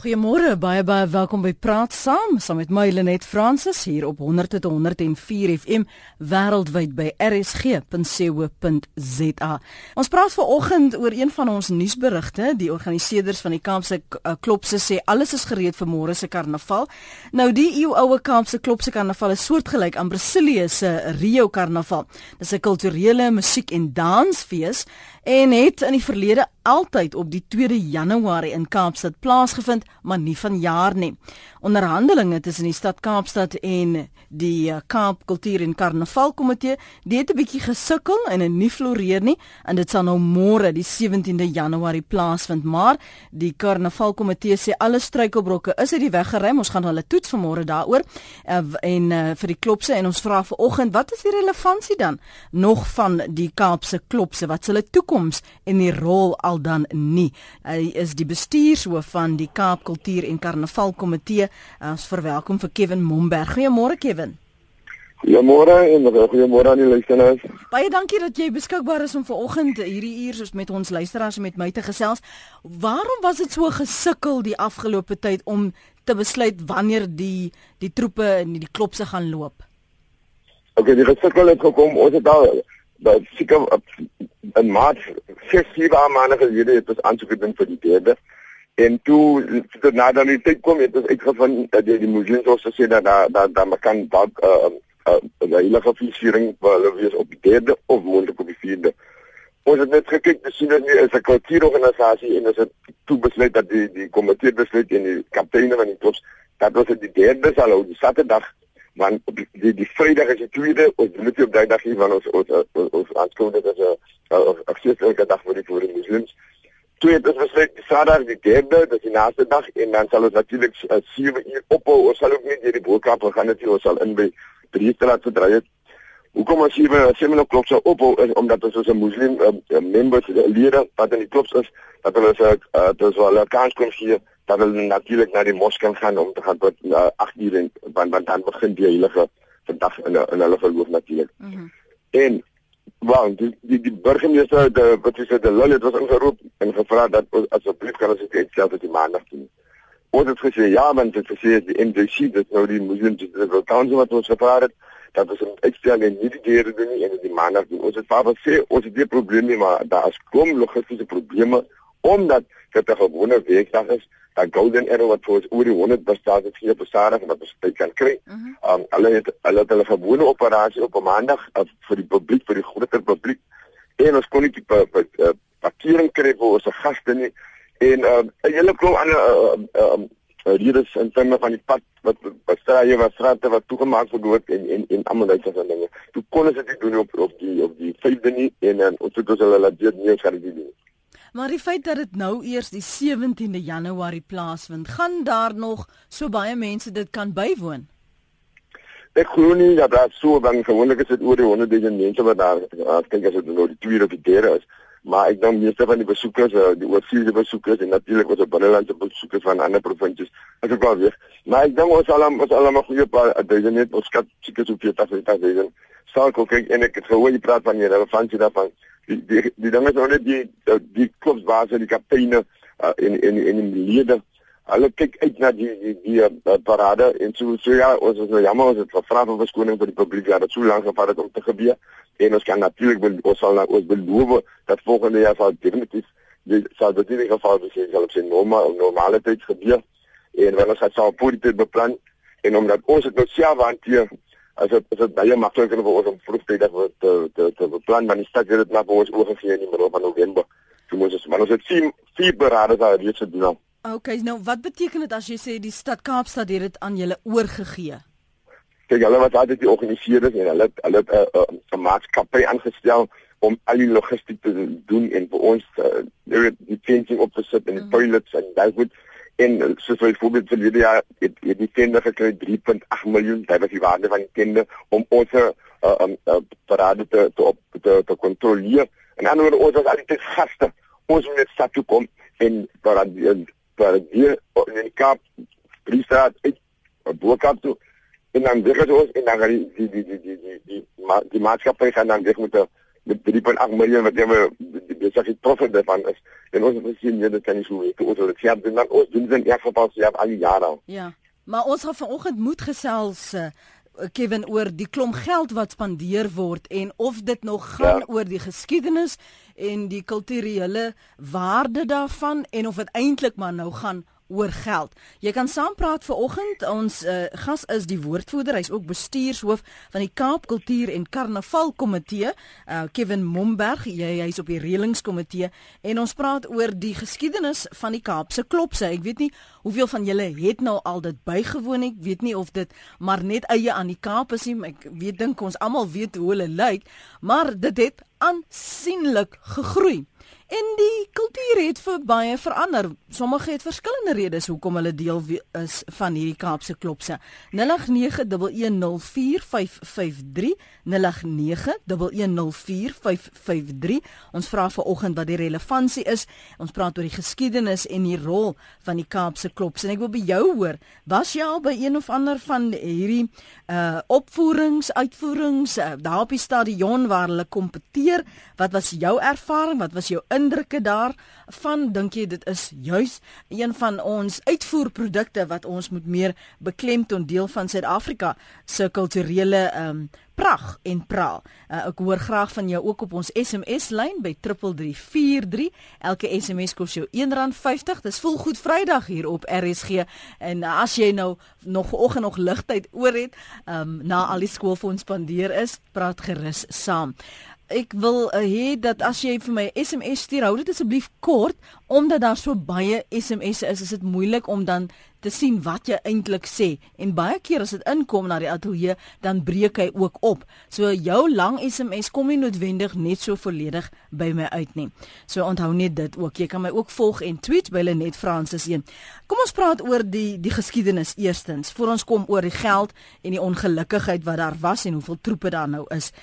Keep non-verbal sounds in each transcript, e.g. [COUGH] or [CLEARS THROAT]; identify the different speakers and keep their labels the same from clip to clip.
Speaker 1: Goeiemôre, baie baie welkom by Praat Saam, saam met my Lenet Fransis hier op 100.104 FM wêreldwyd by rsg.co.za. Ons praat vanoggend oor een van ons nuusberigte, die organiseerders van die Kaapse uh, Klopse sê alles is gereed vir môre se karnaval. Nou die eeuoue Kaapse Klopse karnaval is soortgelyk aan Brasilië se Rio Karnaval. Dis 'n kulturele musiek en dansfees en het in die verlede altyd op die 2de Januarie in Kaapstad plaasgevind, maar nie vanjaar nie. Onderhandelinge tussen die stad Kaapstad en die eh, Kaap Kultuur en Karnaval Komitee, dit het 'n bietjie gesukkel en 'n nie floreer nie en dit sal nou môre die 17de Januarie plaasvind, maar die Karnaval Komitee sê alle struikelbrokke is uit die weg geruim. Ons gaan hulle toets vanmôre daaroor uh, en uh, vir die klopse en ons vra vanoggend wat is die relevantie dan nog van die Kaapse klopse? Wat sal hulle toekoms en die rol al dan nie? Hy is die bestuurshoof van die Kaap Kultuur en Karnaval Komitee. Ons verwelkom vir Kevin Momberg. Goeiemôre Kevin.
Speaker 2: Goeiemôre en goeiemôre aan die luisteraars.
Speaker 1: Baie dankie dat jy beskikbaar is om vanoggend hierdie uur soos met ons luisteraars en met my te gesels. Waarom was dit so gesukkel die afgelope tyd om te besluit wanneer die die troepe en die klopse gaan loop?
Speaker 2: Okay, die gesukkel het gekom. Ons het al dat seker in Maart 6 7 maande gelede het ons gedoen vir die derde en toe toe na dan tyd kom het ons uitgevind dat die, die moslems ons gesê dat daar daar daar kan dalk 'n uh, uh, uh, heilige viering waar hulle wees op die derde of moontlik op die vierde. Ons het net gekyk te sien dat nie is 'n kultuurorganisasie en ons het toe besluit dat die die komitee besluit en die kapteine van die klubs dat ons die derde sal hou die Saterdag want die die, die Vrydag is die tweede ons doen dit op daai dag hier van ons ons ons, ons aanskou dit as 'n 'n afskeidslike dag vir die vir die moslems Toe het ons besluit die Saterdag die derde, dis die naaste dag en dan sal ons natuurlik uh, 7 uur ophou. Ons sal ook nie deur die boodskap gaan net ons sal in by drie straat te draai. Hoekom ons hier by 7 o'clock sou ophou is omdat ons 'n moslim uh, members lede wat in die klubs is, dat hulle uh, dis wel 'n kans kom hier dat hulle natuurlik na die moskee gaan om te gaan tot uh, 8 uur en want, want dan begin die heilige vandag in in hulle geloof natuurlik. Mm -hmm. En Want die die, die burgemeester de wat is dit, die Lil het was ingeroep en gevra dat asseblief kan ons dit tot die maandag toe. Ons het gesê ja, want dit gesê die MDC dit nou die moslims dit wil tans wat ons gevra het dat ons uitstel en nie die diere doen nie en die maandag doen. Ons het vaar gesê ons het die probleme maar daar is kom logistiese probleme omdat dit 'n gewone werkdag is dat Golden Arrow wat vir ons oor die 100 bestaan het hier besadig wat ons by kan kry. Uh -huh. Um hulle het hulle het hulle gewone operasie op 'n maandag uh, vir die publiek vir die groter publiek en ons kon nie die uh, parkering kry vir ons gaste nie en um 'n hele klomp ander um uh, uh, uh, redes in terme van die pad wat bestraaie was strate wat toegemaak word en en en almal daai soort dinge. Toe kon ons dit doen op op die op die 5de nie en uh, ons het ons hulle laat dit nie gaan doen.
Speaker 1: Maar die feit dat dit nou eers die 17de Januarie plaasvind, gaan daar nog so baie mense dit kan bywoon.
Speaker 2: Ek glo nie dat daar so dan gewoonlik is dit oor die 100 000 mense wat daar kyk as dit nou die tweede of die derde is. Maar ek dink meeste van die besoekers, eh, die oorseese besoekers en natuurlik ons binnelandse besoekers van ander provinsies, is ook wel weer. Maar ek dink ons almal ons almal goeie paar duisend net ons skat seker so 40 000 sal kyk en ek het gehoor jy praat van die relevantie daarvan die die die dinge is nou net die die klubsbaas en die kapteine uh, en en en die lede hulle kyk uit na die die die uh, parade en so so ja ons is nou jammer ons het gevra vir verskoning vir die publiek ja dat so lank gevat het om te gebeur en ons kan natuurlik wil ons sal nou ons beloof dat volgende jaar sal definitief dit sal dit in geval wees jy sal op sy normaal normale tyd gebeur en wanneer ons gaan positief beplan en omdat ons dit nou self hanteer as dit is dit baie makliker vir ons om vroegtydig te te te beplan maar die stad het dit maar vir ons oorgegee in die middel van November. So moet ons maar ons het sien vier berade daar reeds gedoen.
Speaker 1: Okay, nou wat beteken dit as jy sê die stad Kaapstad het dit aan julle oorgegee?
Speaker 2: Kyk, hulle wat altyd die organiseerders en hulle hulle 'n uh, uh, maatskappy aangestel om al die logistiek te doen en vir ons uh, die fencing op te sit en die mm. toilets en daai goed en soos byvoorbeeld vir hierdie jaar het, het die tender gekry 3.8 miljoen dit was die waarde van die tender om ons uh, um, uh, parade te te op te, te kontroleer en dan word ons as al die gaste ons moet net stap toe kom en parade parade in die kap priestaat uit boekap toe en dan weer ons en dan die die die die die die, die, die maatskappy gaan dan weer met 'n met 3.8 miljoen wat sê die profit daarvan is. En ons gesien jy dit kan nie so wees. Ons het doen dan ons doen dit in elk geval self al die.
Speaker 1: Ja. Maar ons gaan vanoggend moet gesels uh, Kevin oor die klomp geld wat spandeer word en of dit nog gaan ja. oor die geskiedenis en die kulturele waarde daarvan en of dit eintlik maar nou gaan oor geld. Jy kan saampraat ver oggend. Ons uh, gas is die woordvoerder, hy's ook bestuurshoof van die Kaap Kultuur en Karnaval Komitee, uh, Kevin Momberg. Jy hy's op die reëlingskomitee en ons praat oor die geskiedenis van die Kaapse klopse. Ek weet nie hoeveel van julle het nou al dit bygewoon nie. Ek weet nie of dit maar net eie aan die Kaap is nie. Ek weet dink ons almal weet hoe hulle lyk, maar dit het aansienlik gegroei. En die kultuur het vir baie verander. Sommige het verskillende redes hoekom hulle deel is van hierdie Kaapse klopse. 0891104553 0891104553. Ons vra vanoggend wat die relevantie is. Ons praat oor die geskiedenis en die rol van die Kaapse klopse. En ek wil by jou hoor, was jy al by een of ander van hierdie uh opvoerings, uitvoerings uh, daar op die stadion waar hulle kompeteer? Wat was jou ervaring? Wat was jou indrukke daarvan? Dink jy dit is juis een van ons uitvoerprodukte wat ons moet meer beklemtoon deel van Suid-Afrika se kulturele ehm um, prag en praal. Uh, ek hoor graag van jou ook op ons SMS lyn by 3343. Elke SMS kos jou R1.50. Dis vol goed Vrydag hier op RSG en as jy nou nog vanoggend nog ligtyd oor het, um, na al die skoolfonds spandeer is, praat gerus saam ek wil uh, hê dat as jy vir my SMS stuur, hou dit asseblief kort omdat daar so baie SMS'e is, is dit moeilik om dan te sien wat jy eintlik sê. En baie keer as dit inkom na die ateljee, dan breek hy ook op. So jou lang SMS kom nie noodwendig net so volledig by my uit nie. So onthou net dit ook. Jy kan my ook volg en tweet by Lenet Francis 1. Kom ons praat oor die die geskiedenis eerstens, voor ons kom oor die geld en die ongelukkigheid wat daar was en hoeveel troepe daar nou is.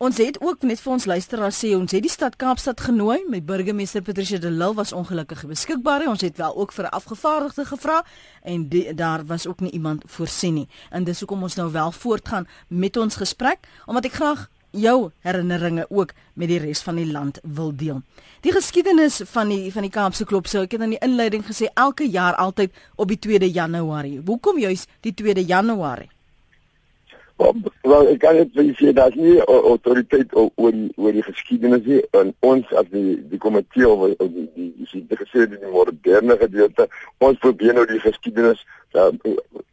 Speaker 1: Ons het ook net vir ons luisteraars sê ons het die stad Kaapstad genooi. My burgemeester Patricia de Lille was ongelukkig beskikbaar. Ons het wel ook vir 'n afgevaardigde gevra en die, daar was ook nie iemand voorsien nie. En dis hoekom ons nou wel voortgaan met ons gesprek omdat ek graag jou herinneringe ook met die res van die land wil deel. Die geskiedenis van die van die Kaapse klop sou ek het in die inleiding gesê elke jaar altyd op die 2de Januarie. Hoekom juis die 2de Januarie?
Speaker 2: Wel, ek kan net vir sê daar's nie autoriteit oor die oor die geskiedenis nie. En ons as die die komitee of die die die die gesê die moderne gedeelte, ons probeer nou die geskiedenis uh,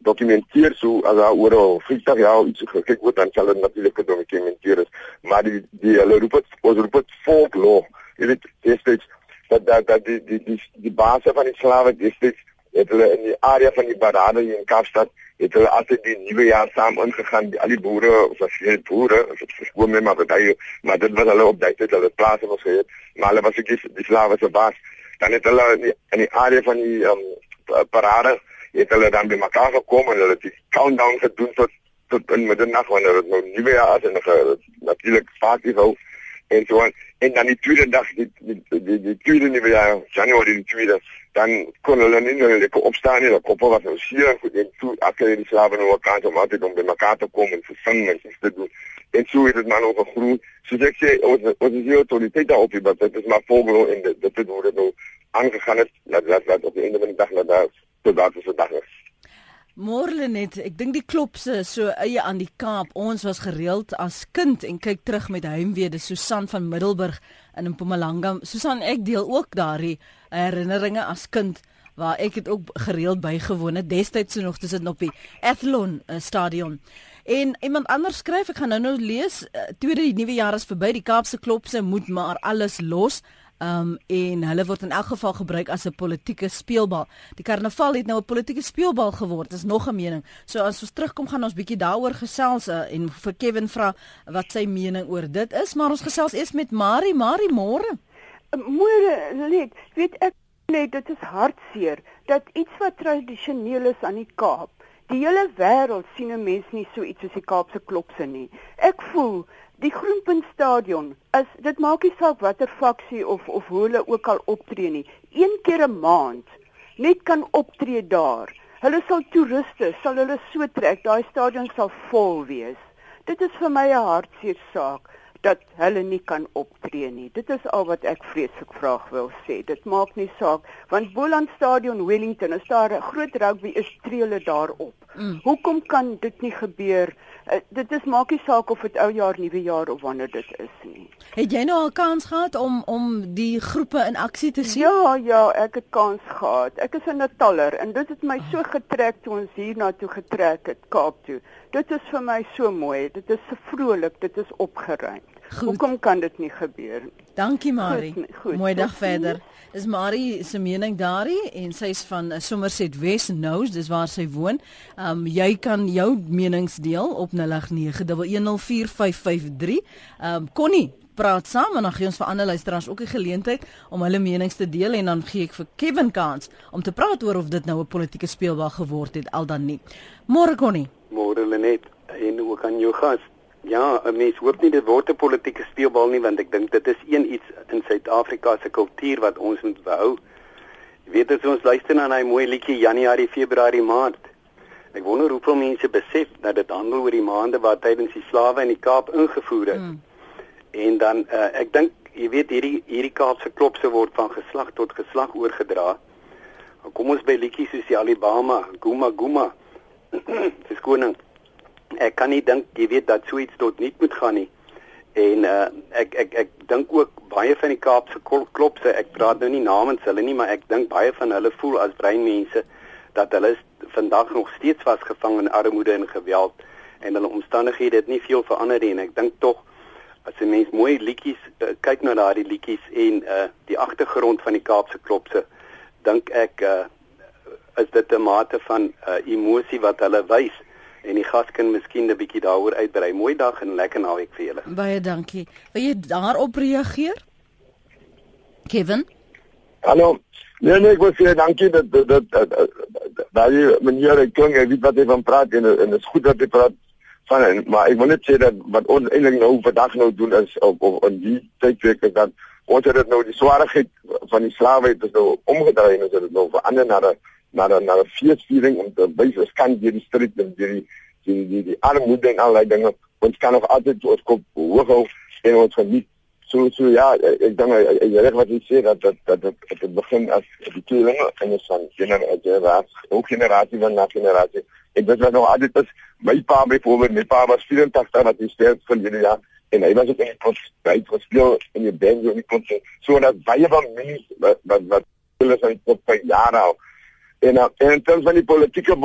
Speaker 2: dokumenteer so as daar oor 50 jaar iets gekyk word dan sal dit natuurlik gedokumenteer is. Maar die die hulle roep dit ons roep dit folklore. Jy weet, is dat dat dat die die die die basis van die slawe district het hulle in die area van die Barade in Kaapstad het hulle altyd die nuwe jaar saam ingegaan. Al die boere of as jy boere as dit verskoon net maar dat hy maar dit was hulle op daai tyd hulle plase was gehad maar hulle was ek die, die slawe baas. Dan het hulle in die, in die area van die um, parade het hulle dan mekaar gekom en hulle het die countdown gedoen tot tot in middernag wanneer dit nou nuwe jaar is en hulle natuurlik party en so en, dan die tweede dag die die die, die, die tweede nuwe jaar Januarie die tweede dan kon hulle nie nou lekker opstaan nie, dat koppe was nou seer goed en toe akker die slawe nou kan om altyd om by mekaar te kom en te sing en te doen. En so het dit maar nog gegroei. So ek sê ons is hier autoriteit daarop, maar dit is maar volgende en dit dit het hoe dit nou aangegaan het dat dat dat op die einde van die dag na daar tot daar is vandag is.
Speaker 1: Morlenet, ek dink die klopse so eie aan die Kaap. Ons was gereeld as kind en kyk terug met heimwee, dis Susan van Middelburg in Mpumalanga. Susan, ek deel ook daardie herinneringe as kind waar ek het ook gereeld bygewoon het destyds so nog tussen op die Athlon uh, stadion. En iemand anders skryf, ek gaan nou nou lees, uh, tweede nuwe jaar is verby, die Kaapse klopse moet maar alles los. Um en hulle word in elk geval gebruik as 'n politieke speelbal. Die karnaval het nou 'n politieke speelbal geword. Dis nog 'n mening. So as ons terugkom gaan ons bietjie daaroor gesels uh, en vir Kevin vra wat sy mening oor dit is, maar ons gesels eers met Marie. Marie, môre.
Speaker 3: Môre, net, weet ek net dit is hartseer dat iets wat tradisioneel is aan die Kaap. Die hele wêreld sien 'n mens nie so iets soos die Kaapse klopse nie. Ek voel Die Groenpunt Stadion is dit maak nie saak watter faksie of of hoe hulle ook al optree nie. Een keer 'n maand net kan optree daar. Hulle sal toeriste, sal hulle so trek, daai stadion sal vol wees. Dit is vir my 'n hartseer saak dat hulle nie kan optree nie. Dit is al wat ek vreeslik vraag wil sê. Dit maak nie saak want Boland Stadion Wellington is daar 'n groot rugby is tree hulle daarop. Mm. Hoekom kan dit nie gebeur? Uh, dit is maak nie saak of dit ou jaar, nuwe jaar of wanneer dit is nie.
Speaker 1: Het jy nou al kans gehad om om die groepe in aksie te sien?
Speaker 3: Ja, ja, ek het kans gehad. Ek is 'n Nataller en dit het my so getrek toe ons hier na toe getrek het Kaap toe. Dit is vir my so mooi. Dit is so vrolik, dit is opgeruim. Hoekom kan dit nie gebeur nie?
Speaker 1: Dankie Marie. Goed, goed, Mooi dag verder. Is Marie se mening daarin en sy's van uh, Somerset West Nous, dis waar sy woon. Um jy kan jou menings deel op 0891104553. Um Connie praat saam en dan gee ons vir ander luisteraars ook 'n geleentheid om hulle menings te deel en dan gee ek vir Kevin kans om te praat oor of dit nou 'n politieke speelbal geword het al dan nie. Môre Connie.
Speaker 4: Môre Lenet en hoe kan jou gas? Ja, 'n mens hoop nie dit word 'n politieke speelbal nie want ek dink dit is een iets in Suid-Afrika se kultuur wat ons moet behou. Jy weet as ons luister na daai mooi liedjie Januarie, Februarie, Maart. Ek wonder hoeveel mense besef dat dit handel oor die maande waar tydens die slawe in die Kaap ingevoer is. Mm. En dan uh, ek dink jy weet hierdie hierdie Kaapse klopse word van geslag tot geslag oorgedra. Kom ons by liedjies soos die Alabama, Guma Guma. [CLEARS THROAT] Dis koning ek kan nie dink jy weet dat so iets tot niet moet gaan nie. En uh, ek ek ek dink ook baie van die Kaapse klopse, ek praat nou nie namens hulle nie, maar ek dink baie van hulle voel as breinmense dat hulle vandag nog steeds vasgevang in armoede en geweld en hulle omstandighede het nie veel verander nie en ek dink tog as 'n mens mooi liedjies uh, kyk na daardie liedjies en uh, die agtergrond van die Kaapse klopse dink ek uh, is dit 'n mate van uh, emosie wat hulle wys en die gas kan miskien 'n bietjie daaroor uitbrei. Mooi dag en lekker naweek vir julle.
Speaker 1: Baie dankie. Wil jy daarop reageer? Kevin?
Speaker 2: Hallo. Nee nee, ek wil sê dankie dat dat dat dat jy meneer ek klink ek weet wat jy van praat en en dit is goed dat jy praat van en, maar ek wil net sê dat wat ons eintlik nou vandag nou doen is op op in die tydweek is dat ons het dit nou die swaarheid van die slawe het nou omgedraai en ons het dit nou verander na 'n na na 'n feesviering om te wys ons kan deur die streek en deur die die die, die armoede en allerlei dinge ons kan nog altyd ons kop hoog hou en ons geniet. So so ja ek dink jy reg wat jy sê dat dat dat dit het begin as die tweelinge en ons van generasie ook generasie van na generasie ek weet nog altyd is my pa byvoorbeeld my pa was 84 wat hy sterf van hierdie jaar en hy was ook in die kos by gespeel in die band die kos so dat baie van my wat wat wat hulle sy tot by jare al En, uh, en in terms van die politieke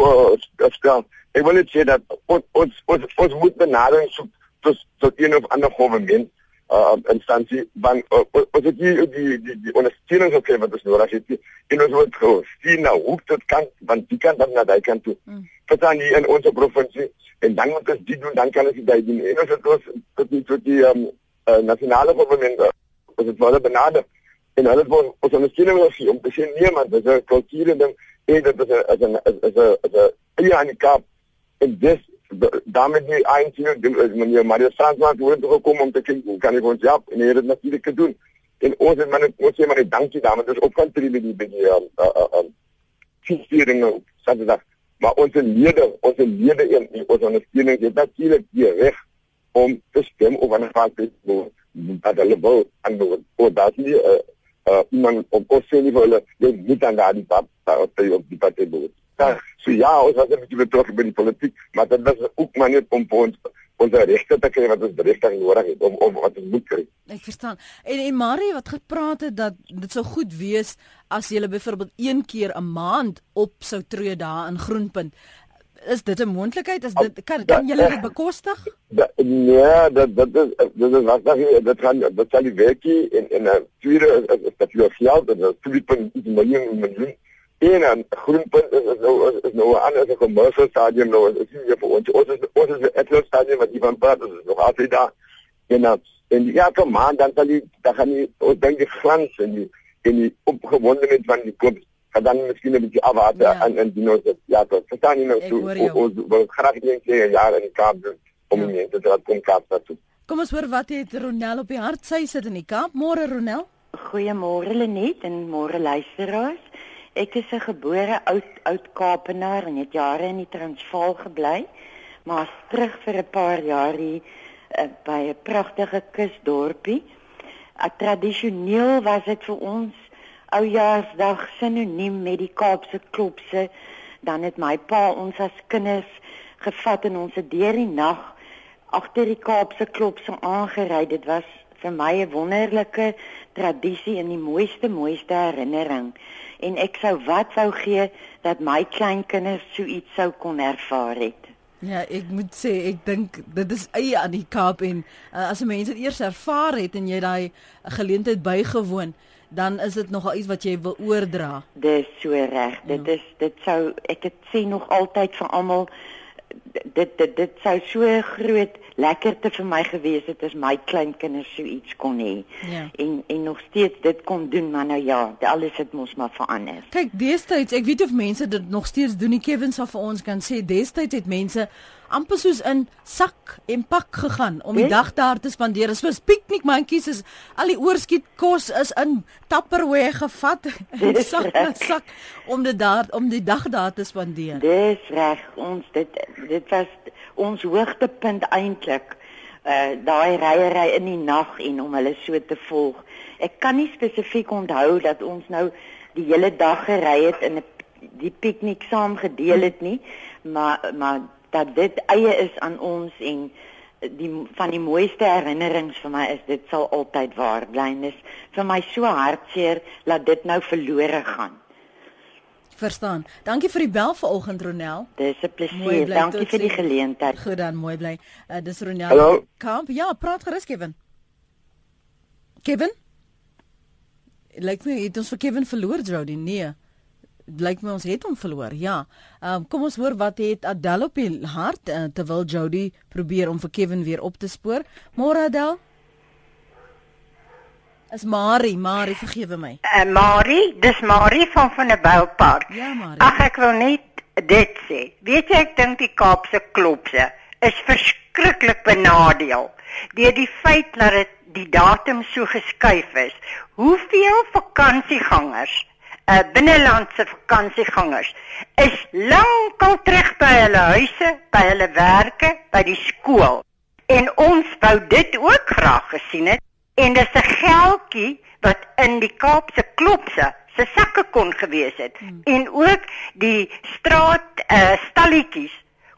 Speaker 2: stel, ek wil net sê dat ons ons ons, ons moet benadering soek tot tot een of ander regering uh instansie van uh, ons het die die die, die ondersteuning gekry wat ons nodig het en ons moet gou sien nou hoe dit kan van die kant dan na daai kant toe. Mm. Verstaan jy in ons provinsie en dan moet ons dit doen dan kan ons dit doen. En ons het ons tot die tot die um, uh, nasionale regering ons het wel benader en hulle het ons ondersteuning gegee om te sê nee man, dis 'n kulturele ding en dit is 'n is 'n is 'n is 'n eie handicap en dis daarmee die eintlik meneer Mario Fransman het toe gekom om te kyk hoe kan ek ons help? En hy het dit natuurlik gedoen. En ons het maar ons sê maar dankie daarmee dis op kan tree met die binne um uh um fiering op Saterdag. Maar ons lede ons lede in ons ondersteuning het natuurlik die reg om te stem of aan 'n vraag te dat hulle wil aan oor dat nie uh, iemand op ons sê nie vir hulle jy moet aan daardie pad op die op die pad te boer. Ja, so ja, ons was 'n bietjie betrokke by die politiek, maar dit was ook maar net om ons ons regte te kry wat ons regtig nodig het om om wat ons moet kry.
Speaker 1: Ek verstaan. En en Marie wat gepraat het dat dit sou goed wees as jy byvoorbeeld een keer 'n maand op sou tree daar in Groenpunt is dit 'n moontlikheid? Is dit kan kan julle dit bekostig?
Speaker 2: Nee, dat dat is dit is wat daar dit gaan dit sal die werkie en en 'n tweede is, is dat jy geld en tweede is miljoen miljoen en 'n groenpunt is, is nou is, is nou 'n ander commercial stadium nou is nie vir ons ons is ons is 'n atlas stadium wat Ivan praat is nog altyd daar en en ja kom man dan sal jy dan gaan jy ons dink die glans en die en die opgewondenheid van die klub en dan miskien 'n bietjie afwaar ja. en en die nou ja tot verstaan jy nou so ons wil graag net sê ja in die Kaap om ja. mense te laat kom Kaap toe.
Speaker 1: Kom ons hoor wat het Ronel op die hart sy sit in die Kaap. Môre Ronel.
Speaker 5: Goeiemôre Lenet en môre luisteraars. Ek is 'n gebore oud oud Kaapenaar en het jare in die Transvaal gebly, maar terug vir 'n paar jaar hier uh, by 'n pragtige kusdorpie. Uh, tradisioneel was dit vir ons oujaarsdag sinoniem met die Kaapse klopse. Dan het my pa ons as kinders gevat en ons het deur die nag agter die Kaapse klopse aangery. Dit was vir my 'n wonderlike tradisie en die mooiste mooiste herinnering en ek sou wat wou gee dat my kleinkinders so iets sou kon ervaar het.
Speaker 1: Ja, ek moet sê ek dink dit is eie aan die Kaap en uh, as mense dit eers ervaar het en jy daai geleentheid bygewoon, dan is dit nogal iets wat jy wil oordra.
Speaker 5: Dis so reg. Ja. Dit is dit sou ek het sê nog altyd vir almal dit dit dit sou so groot lekkerte vir my gewees het as my kleinkinders so iets kon hê. Ja. En en nog steeds dit kon doen, maar nou ja, alles het mos maar verander.
Speaker 1: Kyk, destyds, ek weet of mense dit nog steeds doen. Die Kevin sal vir ons kan sê destyds het mense amper soos in sak en pak gegaan om die dag daar te spandeer. Dit was piknikmandjies is al die oorskiet kos is in Tupperware gevat [LAUGHS] en sak en sak om dit daar om die dag daar te spandeer.
Speaker 5: Dis reg. Ons dit dit was ons hoogtepunt eintlik. Uh daai ryery in die nag en om hulle so te volg. Ek kan nie spesifiek onthou dat ons nou die hele dag gery het en die piknik saam gedeel het nie, maar maar dat dit eie is aan ons en die van die mooiste herinnerings vir my is dit sal altyd waar bly is vir my so hartseer dat dit nou verlore gaan.
Speaker 1: Verstaan. Dankie vir die bel vanoggend Ronel.
Speaker 5: Dis 'n plesier. Dankie vir die geleentheid.
Speaker 1: Goed dan, mooi bly. Uh, dis Ronel.
Speaker 2: Hallo.
Speaker 1: Kamp. Ja, praat gerus Kevin. Kevin? Lyk my het ons vir Kevin verloor Jody. Nee lyk my ons het hom verloor. Ja. Um, kom ons hoor wat het Adel op die hart uh, terwyl Jody probeer om vir Kevin weer op te spoor. Môre Adel. Is Marie, Marie vergewe my.
Speaker 6: Uh, Marie, dis Marie van van 'n boupark.
Speaker 1: Ja, Marie.
Speaker 6: Ag ek wil net dit sê. Weet jy ek dink die Kaapse klopse is verskriklik benadeel deur die feit dat dit die datum so geskuif is. Hoeveel vakansiegangers uh, binnelandse vakansiegangers is lankal terug by hulle huise, by hulle werke, by die skool. En ons wou dit ook graag gesien het en dis 'n geldjie wat in die Kaapse klopse se sakke kon gewees het hmm. en ook die straat uh, stalletjies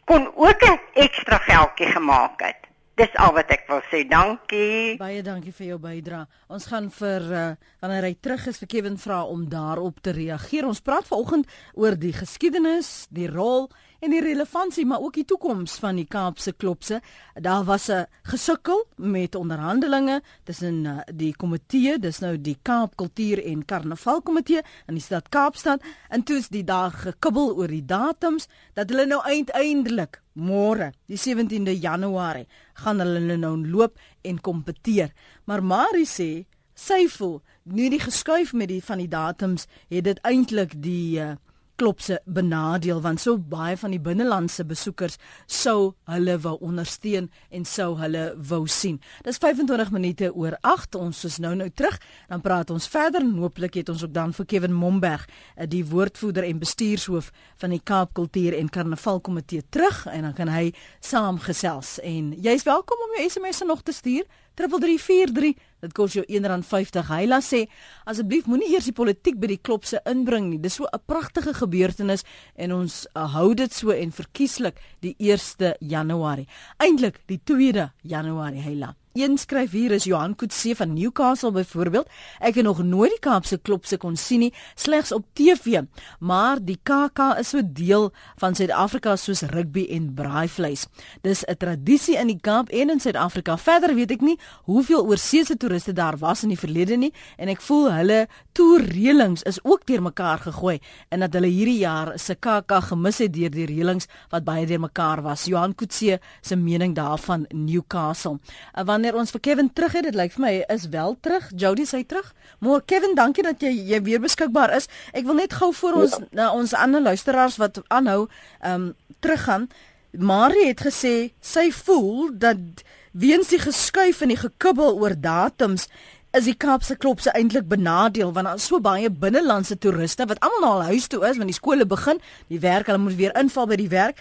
Speaker 6: kon ook 'n ekstra geldjie gemaak het. Dis al wat ek wil sê. Dankie.
Speaker 1: Baie dankie vir jou bydrae. Ons gaan vir uh, wanneer hy terug is vir Kevin vra om daarop te reageer. Ons praat vanoggend oor die geskiedenis, die rol en die relevantie maar ook die toekoms van die Kaapse klopse. Daar was 'n gesukkel met onderhandelinge tussen uh, die komitee, dis nou die Kaap Kultuur en Karnaval Komitee in die stad Kaapstad en toe is die dag gekibbel oor die datums dat hulle nou uiteindelik môre, die 17de Januarie, gaan hulle nou loop en kompeteer. Maar Marie sê sy voel nu die geskuif met die van die datums het dit eintlik die uh, klopse benadeel want so baie van die binnelandse besoekers sou hulle wou ondersteun en sou hulle wou sien. Dis 25 minute oor 8. Ons is nou nou terug. Dan praat ons verder en hooplik het ons ook dan vir Kevin Momberg, eh, die woordvoerder en bestuurshoof van die Kaap Kultuur en Karnaval Komitee terug en dan kan hy saamgesels en jy's welkom om jou SMS'e nog te stuur 3343 dit kos jou R1.50 Hyla sê asseblief moenie eers die politiek by die klopse inbring nie. Dis so 'n pragtige gebeurtenis en ons uh, hou dit so en verkieslik die 1 Januarie. Eintlik die 2 Januarie Hyla Een skryf hier is Johan Kutse van Newcastle byvoorbeeld. Ek het nog nooit die Kaapse klopse kon sien nie, slegs op TV. Maar die KK is so deel van Suid-Afrika soos rugby en braaivleis. Dis 'n tradisie in die Kaap en in Suid-Afrika. Verder weet ek nie hoeveel oorseese toeriste daar was in die verlede nie en ek voel hulle toerreëlings is ook deurmekaar gegooi en dat hulle hierdie jaar se KK gemis het deur die reëlings wat baie deurmekaar was. Johan Kutse se mening daarvan Newcastle. Want wanneer ons vir Kevin terug het, dit lyk vir my is wel terug. Jody sê terug. Maar Kevin, dankie dat jy jy weer beskikbaar is. Ek wil net gou vir ons ja. na ons ander luisteraars wat aanhou ehm um, teruggaan. Marie het gesê sy voel dat weens die geskuif en die gekibbel oor datums is die Kaapse klopse eintlik benadeel want daar is so baie binnelandse toeriste wat almal na hul huis toe is want die skole begin, die werk, hulle moet weer inval by die werk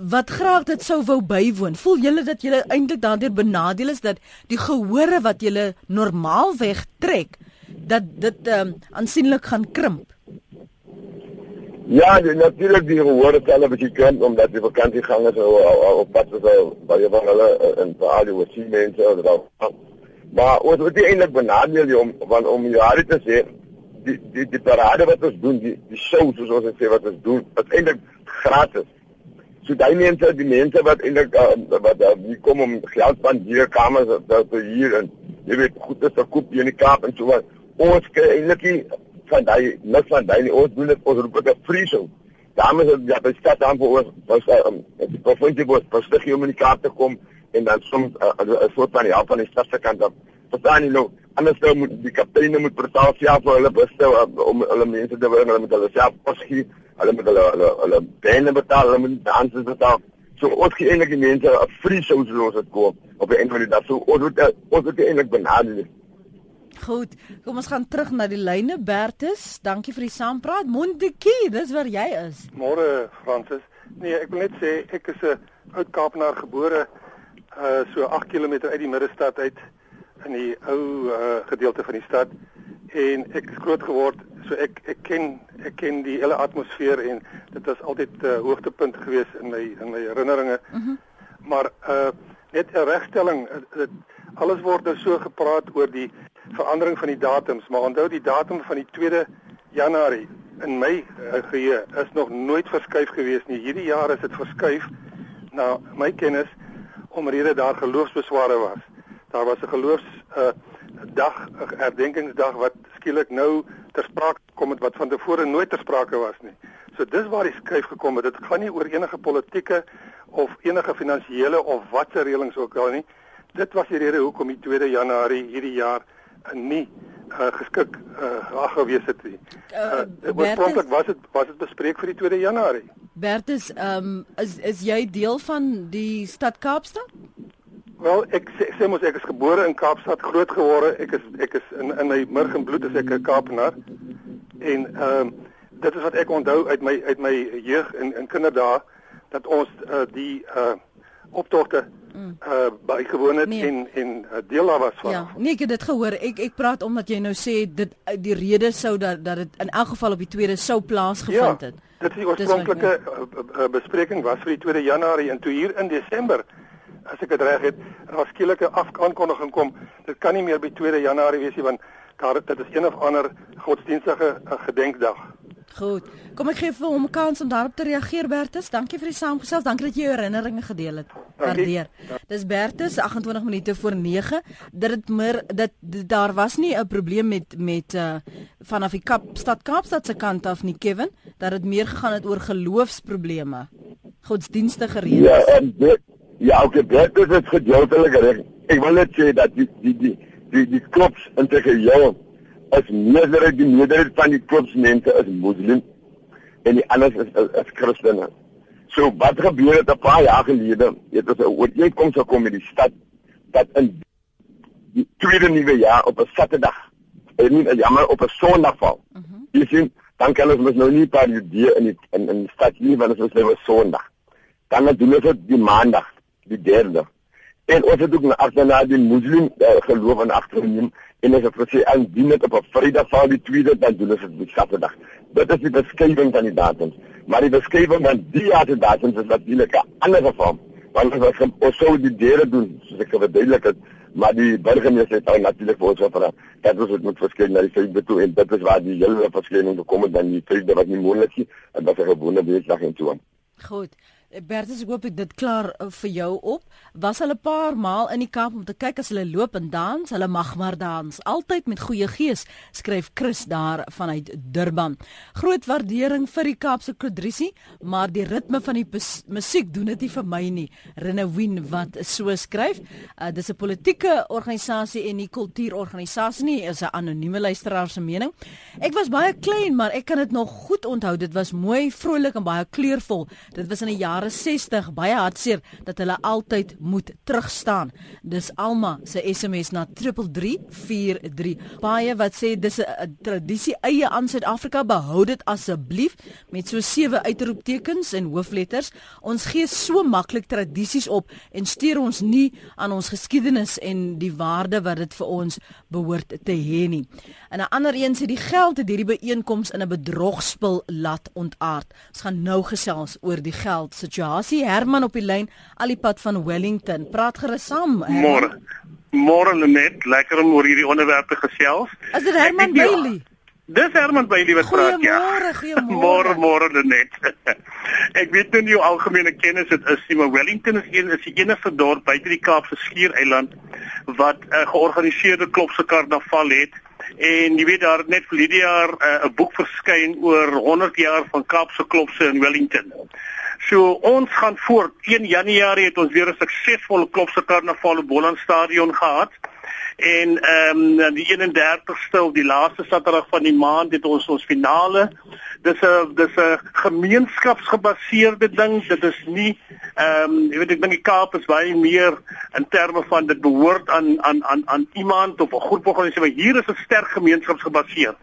Speaker 1: wat graag dit sou wou bywoon. Voel julle dat julle eintlik daardeur benadeel is dat die gehore wat julle normaalweg trek dat dit um, aansienlik gaan krimp?
Speaker 2: Ja, natuurlik die gehore tel 'n bietjie krimp omdat die vakansiegangers op pad is baie van hulle in Paali wat sien mense of dat. Maar ons moet eintlik benadeel om want om jare te sê die die die parade wat ons doen, die die shows soos ons sê wat ons doen, is eintlik gratis. So daai mense, die mense wat eintlik uh, wat uh, die kom om geld van hier kamers dat hier en jy weet goed is te koop hier in die Kaap en so wat. Ons kry eintlik van daai niks van daai ons doen dit ons roep dit 'n free show. Dames en ja, staat dan vir ons was um, die provinsie was verstig om in die Kaap te kom en dan soms 'n uh, uh, soort van help van die stadse kant af. Verstaan jy nou? Anders dan moet die kapteine moet betaal self vir hulle bestel uh, om hulle mense te werk, hulle moet hulle self kos gee hulle moet hulle hulle hulle bene betaal, hulle moet danse betaal. So ons gee eintlik die mense 'n free show as ons dit koop op 'n einde van die dag. So ons moet ons moet eintlik benadeel.
Speaker 1: Goed, kom ons gaan terug na die lyne Bertus. Dankie vir die saampraat. Mondekie, dis waar jy is.
Speaker 7: Môre Fransis. Nee, ek wil net sê ek is 'n oud Kaapenaar gebore uh so 8 km uit die middestad uit in die ou uh gedeelte van die stad en ek het groot geword so ek ek ken ek ken die hele atmosfeer en dit was altyd 'n uh, hoogtepunt gewees in my in my herinneringe. Mm -hmm. Maar uh net 'n regstelling dit alles word nou so gepraat oor die verandering van die datums, maar onthou die datum van die 2de Januarie in my uh, geheue is nog nooit verskuif gewees nie. Hierdie jaar is dit verskuif na my kennis omrede daar geloofsbesware was. Daar was 'n geloofs uh dag herdenkingsdag wat skielik nou ter sprake kom het wat van tevore nooit ter sprake was nie. So dis waar die skuif gekom het. Dit gaan nie oor enige politieke of enige finansiële of watse reëlings ook al nie. Dit was die rede hoekom die 2de Januarie hierdie jaar nie uh, geskik uh, ag gewees het nie. Uh, Oorspronklik was dit was dit bespreek vir die 2de Januarie.
Speaker 1: Bertus, ehm um, is is jy deel van die stad Kaapstad?
Speaker 7: Wel, ek sê, sê mos ek is gebore in Kaapstad, groot geworde. Ek is ek is in in my murg en bloed is ek 'n Kaapenaar. En ehm um, dit is wat ek onthou uit my uit my jeug en in kinderdae dat ons uh, die uh optogte uh bygewoon het nee. en en uh, deel daar was van.
Speaker 1: Ja, nee, ek het dit gehoor. Ek ek praat omdat jy nou sê dit die rede sou dat dat dit in elk geval op die 2de sou plaasgevind
Speaker 7: ja, het. Dit is die oorspronklike ja. bespreking was vir die 2de Januarie en toe hier in Desember as ek dit reg het, daar skielike aankondiging kom, dit kan nie meer by 2 Januarie wees nie want daar dit is een of ander godsdienstige uh, gedenkdag.
Speaker 1: Goed. Kom ek gee vir hom 'n kans om daarop te reageer Bertus. Dankie vir die saamgesels. Dankie dat jy jou herinneringe gedeel het. Waardeer. Dis Bertus 28 minute voor 9. Dat dit meer dat daar was nie 'n probleem met met uh vanaf die Kaapstad Kaapstad se kant af nie Kevin, dat dit meer gegaan het oor geloofsprobleme. Godsdienstige redes.
Speaker 2: Ja, en dit Ja, ook dit is dit gedeeltelik reg. Ek wil net sê dat die die die die die klops integreer as meerderheid die meerderheid van die klopsmense is moslim en die ander is is, is Christene. So wat gebeur het 'n paar jaar gelede? Dit was 'n ooreenkoms gekom met die stad dat in die tweede nuwe jaar op 'n Saterdag en nie jammer op 'n Sondag val. Mhm. Uh -huh. Jy sien, dan kan ons mos nou nie paar judee in die in in die stad nie want dit is nou 'n Sondag. Dan doen ons dit die Maandag die derde. En ons het ook na agterna die moslim uh, geloof en agterneem en as ek sê aan dien dit op 'n Vrydag val die tweede dan doen ons dit op Saterdag. Dit is die beskrywing van die datums. Maar die beskrywing van die jaar se datums is natuurlik 'n ander vorm. Want ons was ons sou die derde doen, soos ek verduidelik het, maar die burgemeester het nou natuurlik vir ons gevra dat ons dit moet verskyn na die Vrydag toe en dit is waar die hele verskyning gekom het dan die Vrydag wat nie moontlik is en dat 'n gewone week en toe.
Speaker 1: Goed. Bertus, ek hoop ek dit klaar uh, vir jou op. Was hulle 'n paar maal in die kamp om te kyk as hulle loop en dans? Hulle mag maar dans. Altyd met goeie gees, skryf Chris daar vanuit Durban. Groot waardering vir die Kaapse Kodrisie, maar die ritme van die musiek doen dit nie vir my nie. Renewin wat so skryf. Uh, dis 'n politieke organisasie en nie kultuurorganisasie nie, is 'n anonieme luisteraar se mening. Ek was baie klein, maar ek kan dit nog goed onthou. Dit was mooi, vrolik en baie kleurvol. Dit was in 'n jaar jare 60 baie hartseer dat hulle altyd moet terugstaan. Dis Alma se SMS na 3343. Baie wat sê dis 'n tradisie eie aan Suid-Afrika, behou dit asseblief met so sewe uitroeptekens en hoofletters. Ons gee so maklik tradisies op en stuur ons nie aan ons geskiedenis en die waarde wat dit vir ons behoort te hê nie. En 'n ander een sê die geld het hierdie byeenkoms in 'n bedrogspel laat ontaard. Ons gaan nou gesels oor die geld situasie. Herman op die lyn, alipad van Wellington. Praat gerus saam.
Speaker 8: Môre. Môre net, lekker om oor hierdie onderwerpe gesels.
Speaker 1: Is dit Herman Bailey?
Speaker 8: Dis Herman Bailey wat praat
Speaker 1: ja. Goeiemôre,
Speaker 8: goeiemôre. [LAUGHS] Môre, môre net. [LAUGHS] Ek weet nie jou algemene kennis dit is nie, maar Wellington is een is die enigste dorp buite die Kaapse Skiereiland wat 'n uh, georganiseerde klopse karnaval het en jy weet daar net vir hierdie jaar eh, 'n uh, boek verskyn oor 100 jaar van Kaapse klopse in Wellington. So ons gaan voort. 1 Januarie het ons weer 'n suksesvolle klopse karnaval op Boland Stadion gehad. En ehm um, die 31ste of die laaste Saterdag van die maand het ons ons finale dis 'n dis 'n gemeenskapsgebaseerde ding. Dit is nie ehm um, jy weet ek dink die Kaap is baie meer in terme van dit behoort aan aan aan aan iemand of 'n groep organisasie, maar hier is 'n sterk gemeenskapsgebaseer.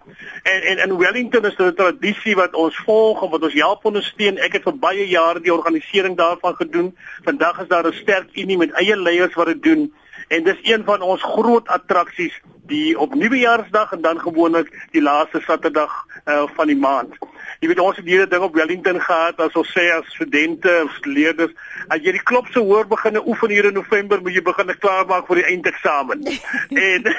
Speaker 8: En en in Wellington is dit 'n tradisie wat ons volg en wat ons help ondersteun. Ek het vir baie jare die organisering daarvan gedoen. Vandag is daar 'n sterk unie met eie leiers wat dit doen. En dis een van ons groot attraksies die op Nuwejaarsdag en dan gewoonlik die laaste Saterdag uh, van die maand. Jy weet ons het hierdie ding op Wellington gehad as ons sê as studente of leerders, as jy die klop se hoor begine oefen hier in November, moet jy begin klaarmaak vir die eindeksamen. [LAUGHS] en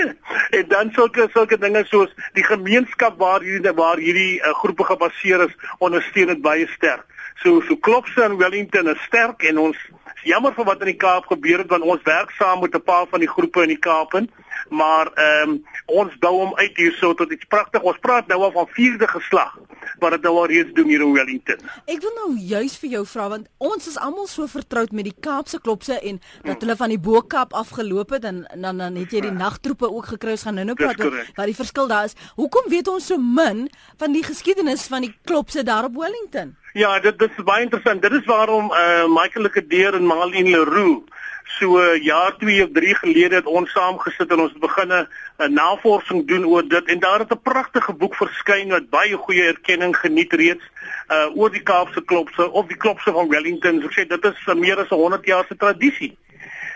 Speaker 8: [LAUGHS] en dan sulke sulke dinge soos die gemeenskap waar hierdie waar hierdie uh, groepe gebaseer is, ondersteun dit baie sterk. So so klopse in Wellington is sterk en ons jammer vir wat in die Kaap gebeur het want ons werk saam met 'n paar van die groepe in die Kaap en maar ehm um, ons bou hom uit hierso tot iets pragtig. Ons praat nou al van vierde geslag wat dit nou al reeds doen hier in Wellington.
Speaker 1: Ek wil nou juis vir jou vra want ons is almal so vertroud met die Kaapse klopse en dat hulle van die Bo-Kaap afgeloop het en dan dan het jy die nagtroepe ook gekry. Ons gaan nou-nou praat oor wat die verskil daar is. Hoekom weet ons so min van die geskiedenis van die klopse daar op Wellington?
Speaker 8: Ja, dit dit is baie interessant. Dit is waarom eh uh, Michael Lekedeer en Marlene Leroux so 'n jaar 2 of 3 gelede het ons saamgesit en ons het begin 'n navorsing doen oor dit en daar het 'n pragtige boek verskyn wat baie goeie erkenning geniet reeds uh oor die Kaapse klopse of die klopse van Wellington. So ek sê dit is meer as 'n 100 jaar se tradisie.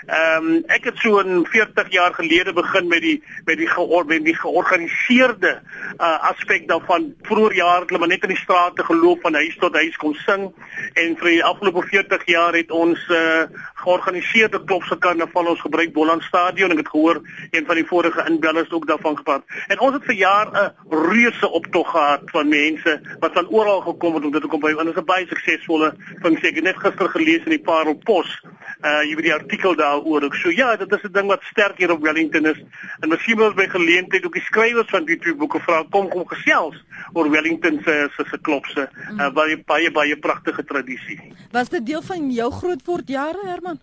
Speaker 8: Ehm um, ek het so 'n 40 jaar gelede begin met die met die geor met die georganiseerde uh aspek daarvan. Vroeger jare het hulle maar net in die strate geloop van huis tot huis kom sing en vir die afgelope 40 jaar het ons uh georganiseerde klopse karnaval ons gebruik Boland Stadion. Ek het gehoor een van die vorige inbellers ook daarvan gepraat. En ons het vir jaar 'n reuse optog gehad van mense wat van oral gekom het om dit te kom by. En dit is 'n baie suksesvolle funksie. Ek het net gister gelees in die Parel Pos uh jy weet die artikel daaroor ook. So ja, dit is 'n ding wat sterk hier op Wellington is. En miskien wil ons by geleentheid ook die skrywers van die twee boeke vra kom kom gesels oor Wellington se se se klopse uh, baie baie baie pragtige tradisie.
Speaker 1: Was dit deel van jou grootword jare Herman?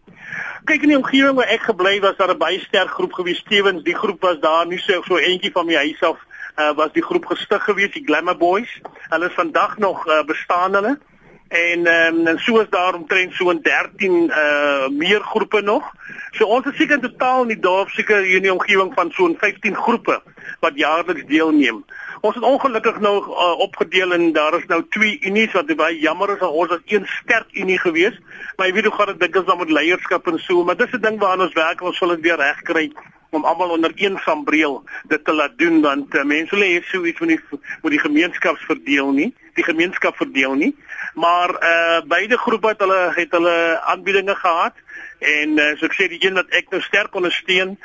Speaker 8: Kyk in die omgewing waar ek gebly was, daar 'n baie sterk groep gewees Stevens. Die groep was daar nie so so eentjie van my huis af uh, was die groep gestig gewees, die Glamour Boys. Hulle is vandag nog uh, bestaan hulle en um, en so is daar omtrent so 'n 13 uh meer groepe nog. So ons is seker in totaal in die dorp seker hier in die omgewing van so 'n 15 groepe wat jaarliks deelneem. Ons het ongelukkig nou uh, opgedeel en daar is nou twee unies wat baie jammer is. Ons was een sterk unie geweest, maar jy weet hoe gaan dit dikwels dan met leierskap en so, maar dis 'n ding waaraan ons werk en ons sal dit weer regkry om almal onder een sambreel dit te laat doen want uh, mense lê so iets met die met die gemeenskaps verdeel nie die gemeenskap verdeel nie maar uh beide groepe het hulle het hulle aanbiedinge gehad en uh, so ek sê die een wat ek nou sterk ondersteun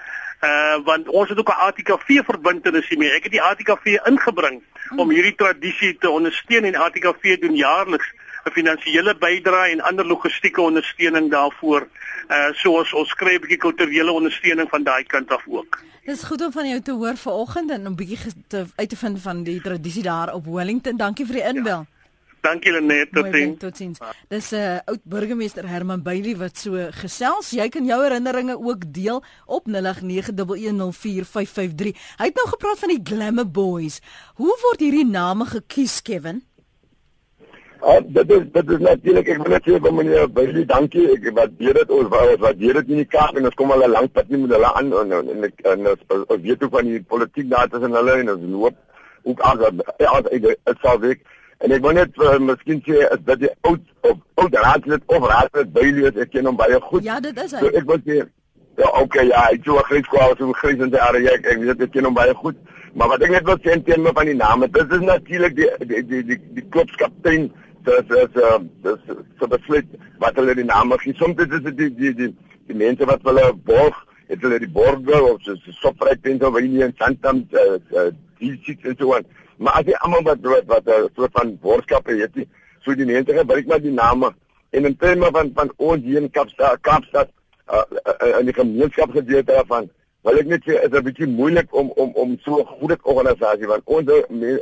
Speaker 8: uh want ons het ook 'n ATKV verbintenis hiermee ek het die ATKV ingebring om hierdie tradisie te ondersteun en ATKV doen jaarliks 'n finansiële bydrae en ander logistieke ondersteuning daarvoor. Uh soos ons kry 'n bietjie kulturele ondersteuning van daai kant af ook.
Speaker 1: Dis goed om van jou te hoor vanoggend en 'n bietjie uit te vind van die tradisie daar op Wellington. Dankie vir die inbel. Ja.
Speaker 8: Dankie Lenet, totsiens.
Speaker 1: Totsiens. Dis 'n uh, oud burgemeester Herman Bailey wat so gesels. Jy kan jou herinneringe ook deel op 0891104553. Hy het nou gepraat van die Glamour Boys. Hoe word hierdie name gekies, Kevin?
Speaker 2: Ah, dit is dit is natuurlik ek wil net sê vir meneer Bailey dankie ek waardeer dit ons ons waardeer dit in die Kaap en ons kom al 'n lang pad nie met hulle aan. En en ek en ons ons weet hoe van die politiek daar tussen hulle en ons loop ook aan as dit sal werk. En ek wil net uh, miskien sê is dat die oud of oud raadslid of raadslid Bailey is ek ken hom baie goed.
Speaker 1: Ja, dit is hy.
Speaker 2: so ek wil sê ja okay ja ek sou grys kwao so grys in die area. Ek ek weet ek ken hom baie goed. Maar wat ek net wil sê in terme van die name dit is natuurlik die die die die, die klubskaptein dis is uh dis so besluit wat hulle die name gee. Soms is dit die die die die mense wat hulle borg, het hulle die borge of so so sopryk hier in Santam uh, uh sit en so aan. Maar as jy almal wat wat wat 'n uh, soort van borgskappe het, die, so die mense gebruik maar die name en in terme van van ons hier in Kaapstad Kaapstad uh, uh, in die gemeenskap gedeelte daarvan Wel ek net sê is 'n bietjie moeilik om om om so 'n goeie organisasie want ons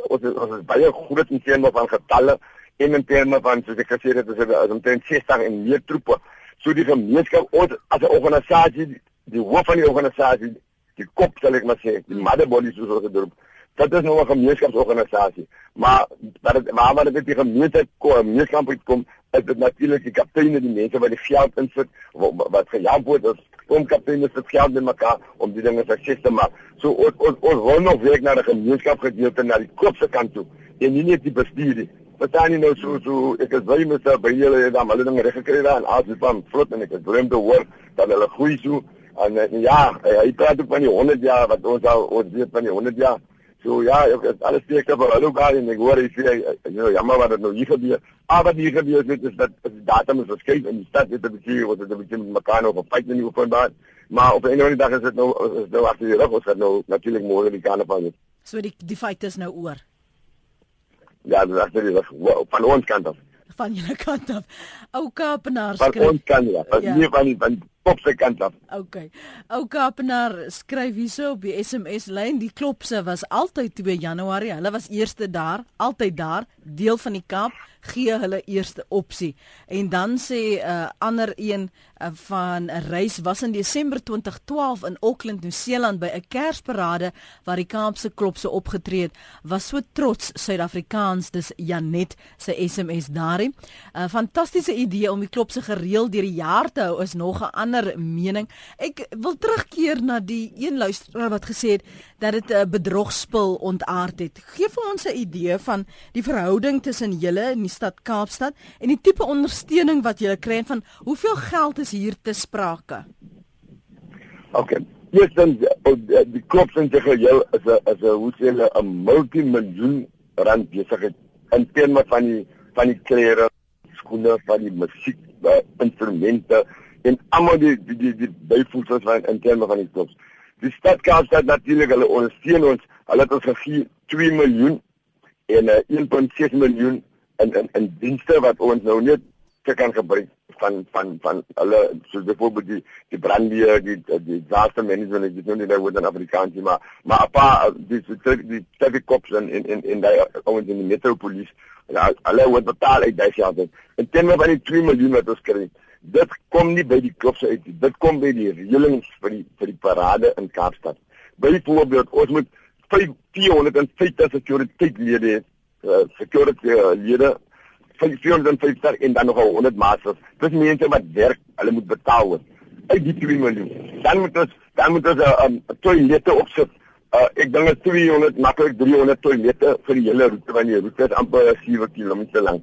Speaker 2: ons ons is baie goed in terme van getalle en in terme van soos ek gesê het is dit omtrent 60 en meer troepe. So die gemeenskap ons as 'n organisasie, die hoof van die organisasie, die kop sal ek maar sê, die motherboard soos ons dit doen. Dit is nou 'n gemeenskapsorganisasie. Maar wat dit maar dit die gemeenskap gemeenskap kom, is dit natuurlik die kapteine, die mense wat die geld insit, wat, gehelp word as om kapteine se geld in mekaar om die dinge sukses te maak. So ons ons ons wil nog werk na die gemeenskap gedeelte na die kopse kant toe. En nie net die bestuur nie verstaan jy nou so so ek is baie mens by julle het dan hulle dinge reg gekry daar en as dit van vlot en ek het droom te hoor dat hulle groei so. En, en ja hy praat ook van die 100 jaar wat ons al ons weet van die 100 jaar. So ja ek het alles steek op hulle al en ek hoor hy sê jy know jammer wat dit nou hier gebeur. Maar wat hier gebeur dit is dat die datum is verskyn en die stad het 'n bietjie wat dit 'n bietjie met mekaar fight in die openbaar maar op 'n of ander dag is dit nou is nou agter die rug ons het nou natuurlik môre die karnaval
Speaker 1: So die die feit is nou oor
Speaker 2: ja, dat is dit wow, van ons kant af.
Speaker 1: Van julle kant af. Ou Kaapenaar
Speaker 2: skryf. Van ons kant af. Van ja. nie van die van pop se kant af.
Speaker 1: Okay. Ou Kaapenaar skryf hierso op die SMS lyn, die klopse was altyd 2 Januarie. Hulle was eerste daar, altyd daar, deel van die Kaap gee hulle eerste opsie. En dan sê 'n uh, ander een van 'n reis was in Desember 2012 in Auckland, Nieu-Seeland by 'n Kersparade waar die Kaapse klopse opgetree het. Was so trots Suid-Afrikaans, dis Janet se SMS daarin. 'n uh, Fantastiese idee om die klopse gereeld deur die jaar te hou is nog 'n ander mening. Ek wil terugkeer na die een luisteraar wat gesê het dat dit 'n bedrogspil ontaard het. Geef vir ons 'n idee van die verhouding tussen julle en die stad Kaapstad en die tipe ondersteuning wat jy kry van hoeveel geld is hier te sprake?
Speaker 2: OK. Yes, dan oh, die klop van die geheel is 'n is 'n hoe sê 'n multimiljoen rand besigheid in terme van die van die klere, skoene, van die musiek, die instrumente en almal die die die, die byvoegsels van in terme van die klubs. Die stad Kaapstad natuurlik hulle ondersteun ons. Hulle het ons gegee 2 miljoen en uh, 1.6 miljoen in in in dienste wat ons nou net kan gebruik van van van hulle soos byvoorbeeld die die brandweer die die disaster management ek weet nie dat word in Afrikaans maar maar 'n paar die die traffic cops en in in in daai ouens in die metropolis hulle word betaal uit daai geld en ten minste van die 2 miljoen wat ons kry dit kom nie by die klubs uit nie dit kom by die reëlings vir die vir die parade in Kaapstad. Byvoorbeeld ons moet 450 security lede hê uh, security lede 450 en dan nog 100 masters. Dis mense wat werk, hulle moet betaal word. Uit die 2 miljoen. Dan moet ons dan moet ons 'n uh, um, toilette opsit. Uh, ek dink dit 200 maklik 300 toilette vir die hele roete van die roete is amper 7 km lank.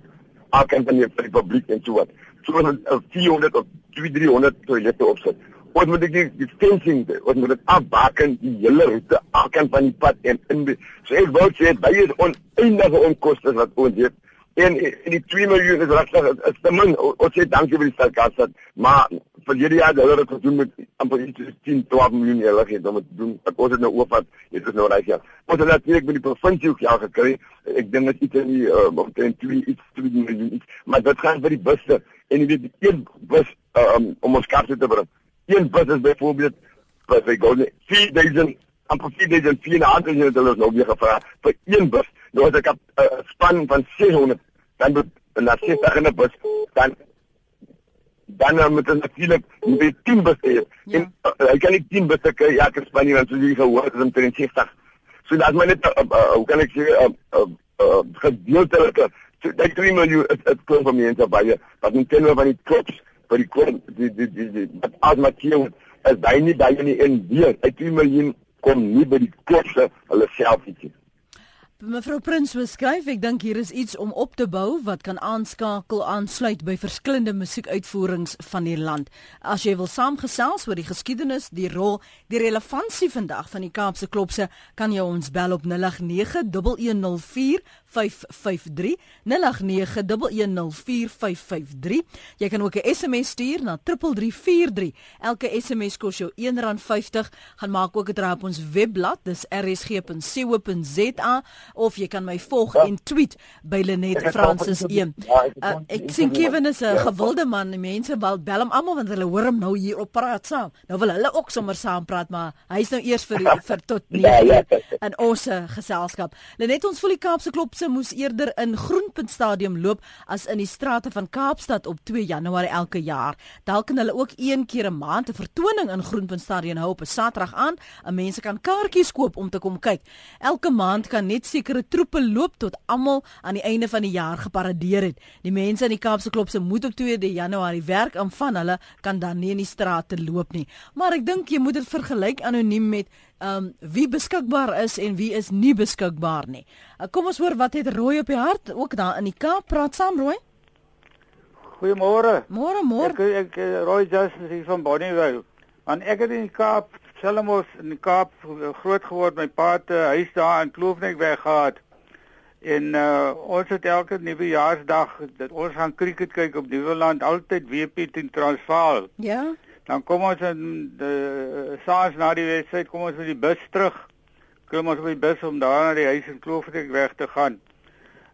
Speaker 2: Alkant van die publiek en so wat. So ons uh, 400 of 300 toilette opsit. Ons moet die die fencing, ons moet dit afbaken die hele roete alkant van die pad en in so ek wou sê baie oneindige onkoste wat ons het en, en die 2 miljoen is regtig is te min. Ons sê dankie vir die stadkasse, maar vir hierdie jaar hulle het gedoen met amper iets 10 12 miljoen hulle het om te doen. Ek ons het nou oorvat, dit is nou reg ja. Ons het natuurlik met die provinsie ook jaar gekry. Ek dink dit is nie um, omtrent 2 iets 2 miljoen iets, maar dit gaan vir die busse en jy weet die een bus um, om ons kaarte te bring. Een bus is byvoorbeeld wat hy gou 4000 amper 4000 4000 hulle nou weer gevra vir een bus. Nou as ek 'n uh, span van 600 dan moet na 60 in 'n bus dan dan uh, moet ons natuurlik met 10 busse hê. Ja. En uh, ek kan nie 10 busse kry ja, ek span nie want so jy gehoor is om 60. So dat my net uh, uh, hoe kan ek sê 'n uh, uh, uh, gedeeltelike So daai 3 miljoen is is klop van mense baie wat moet ken van die klops vir die klop die die die die wat as Matthieu is hy nie baie nie in weer. Hy 3 miljoen kom nie by die klopse hulle self nie.
Speaker 1: Mevrou Prins beskryf, ek dink hier is iets om op te bou wat kan aanskakel aansluit by verskillende musiekuitvoerings van die land. As jy wil saamgesels oor die geskiedenis, die rol, die relevantie vandag van die Kaapse klopse, kan jy ons bel op 0891104553 0891104553. Jy kan ook 'n SMS stuur na 3343. Elke SMS kos jou R1.50. Gaan maak ook 'n draai op ons webblad, dis rsg.co.za of jy kan my volg ja. en tweet by Lenet Francis 1. Ja, uh, ek sien Kevin is 'n ja. gewilde man. Die mense wil bel hom almal want hulle hoor hom nou hier op praat saam. Nou wil hulle ook sommer saam praat, maar hy's nou eers vir vir tot 9 [LAUGHS] ja, ja. in ons geselskap. Lenet ons voel die Kaapse klopse moes eerder in Groenpunt Stadium loop as in die strate van Kaapstad op 2 Januarie elke jaar. Dalk kan hulle ook een keer 'n maand 'n vertoning in Groenpunt Stadium hou op 'n Saterdag aan. 'n Mense kan kaartjies koop om te kom kyk. Elke maand kan net sekere troepe loop tot almal aan die einde van die jaar geparadeer het. Die mense in die Kaapse klopse moet op 2 Januarie werk en van hulle kan dan nie in die strate loop nie. Maar ek dink jy moet dit vergelyk anoniem met um, wie beskikbaar is en wie is nie beskikbaar nie. Uh, kom ons hoor wat het Rooi op die hart ook daar in die Kaap praat saam Rooi.
Speaker 9: Goeiemôre.
Speaker 1: Môre môre.
Speaker 9: Ek ek Rooi Justin hier van Bonnievale. Want ek het in die Kaap Selmos in die Kaap groot geword. My pa het 'n huis daar in Kloofnek weg gehad. En uh, ons het elke nuwejaarsdag dat ons gaan cricket kyk op Nieuweland altyd WP teen Transvaal.
Speaker 1: Ja.
Speaker 9: Dan kom ons in die uh, saans na die wedstryd kom ons met die bus terug. Kom ons met die bus om daar na die huis in Kloofnek weg te gaan.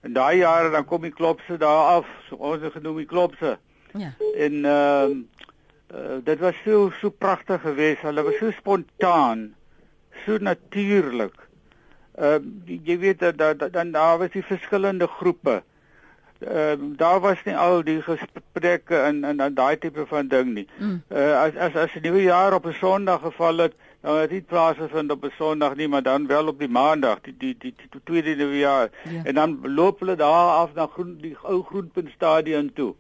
Speaker 9: En daai jare dan kom die klopse daar af. So ons het genoem die klopse.
Speaker 1: Ja.
Speaker 9: En ehm uh, uh, dit was so so pragtig geweest. Hulle was so spontaan, so natuurlik. Ehm uh, jy weet dat da, dan daar was die verskillende groepe. Ehm uh, daar was nie al die gesprekke en en, en daai tipe van ding nie. Mm. Uh, as as as die nuwe jaar op 'n Sondag geval het, dan het dit plaas gevind op 'n Sondag nie, maar dan wel op die Maandag, die die die, die, die tweede nuwe jaar. Yeah. En dan loop hulle daar af na groen die ou groenpunt stadion toe.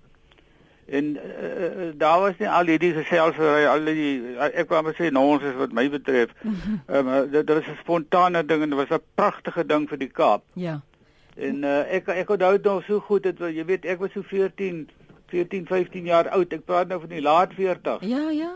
Speaker 9: En uh, daar was nie al hierdie geselsery al die ek wou maar sê ons is wat my betref. Um, [LAUGHS] dit, dit was 'n spontane ding en dit was 'n pragtige ding vir die Kaap.
Speaker 1: Ja.
Speaker 9: En uh, ek ek onthou dit nog so goed dit jy weet ek was so 14 14 15 jaar oud. Ek praat nou van die laat 40.
Speaker 1: Ja, ja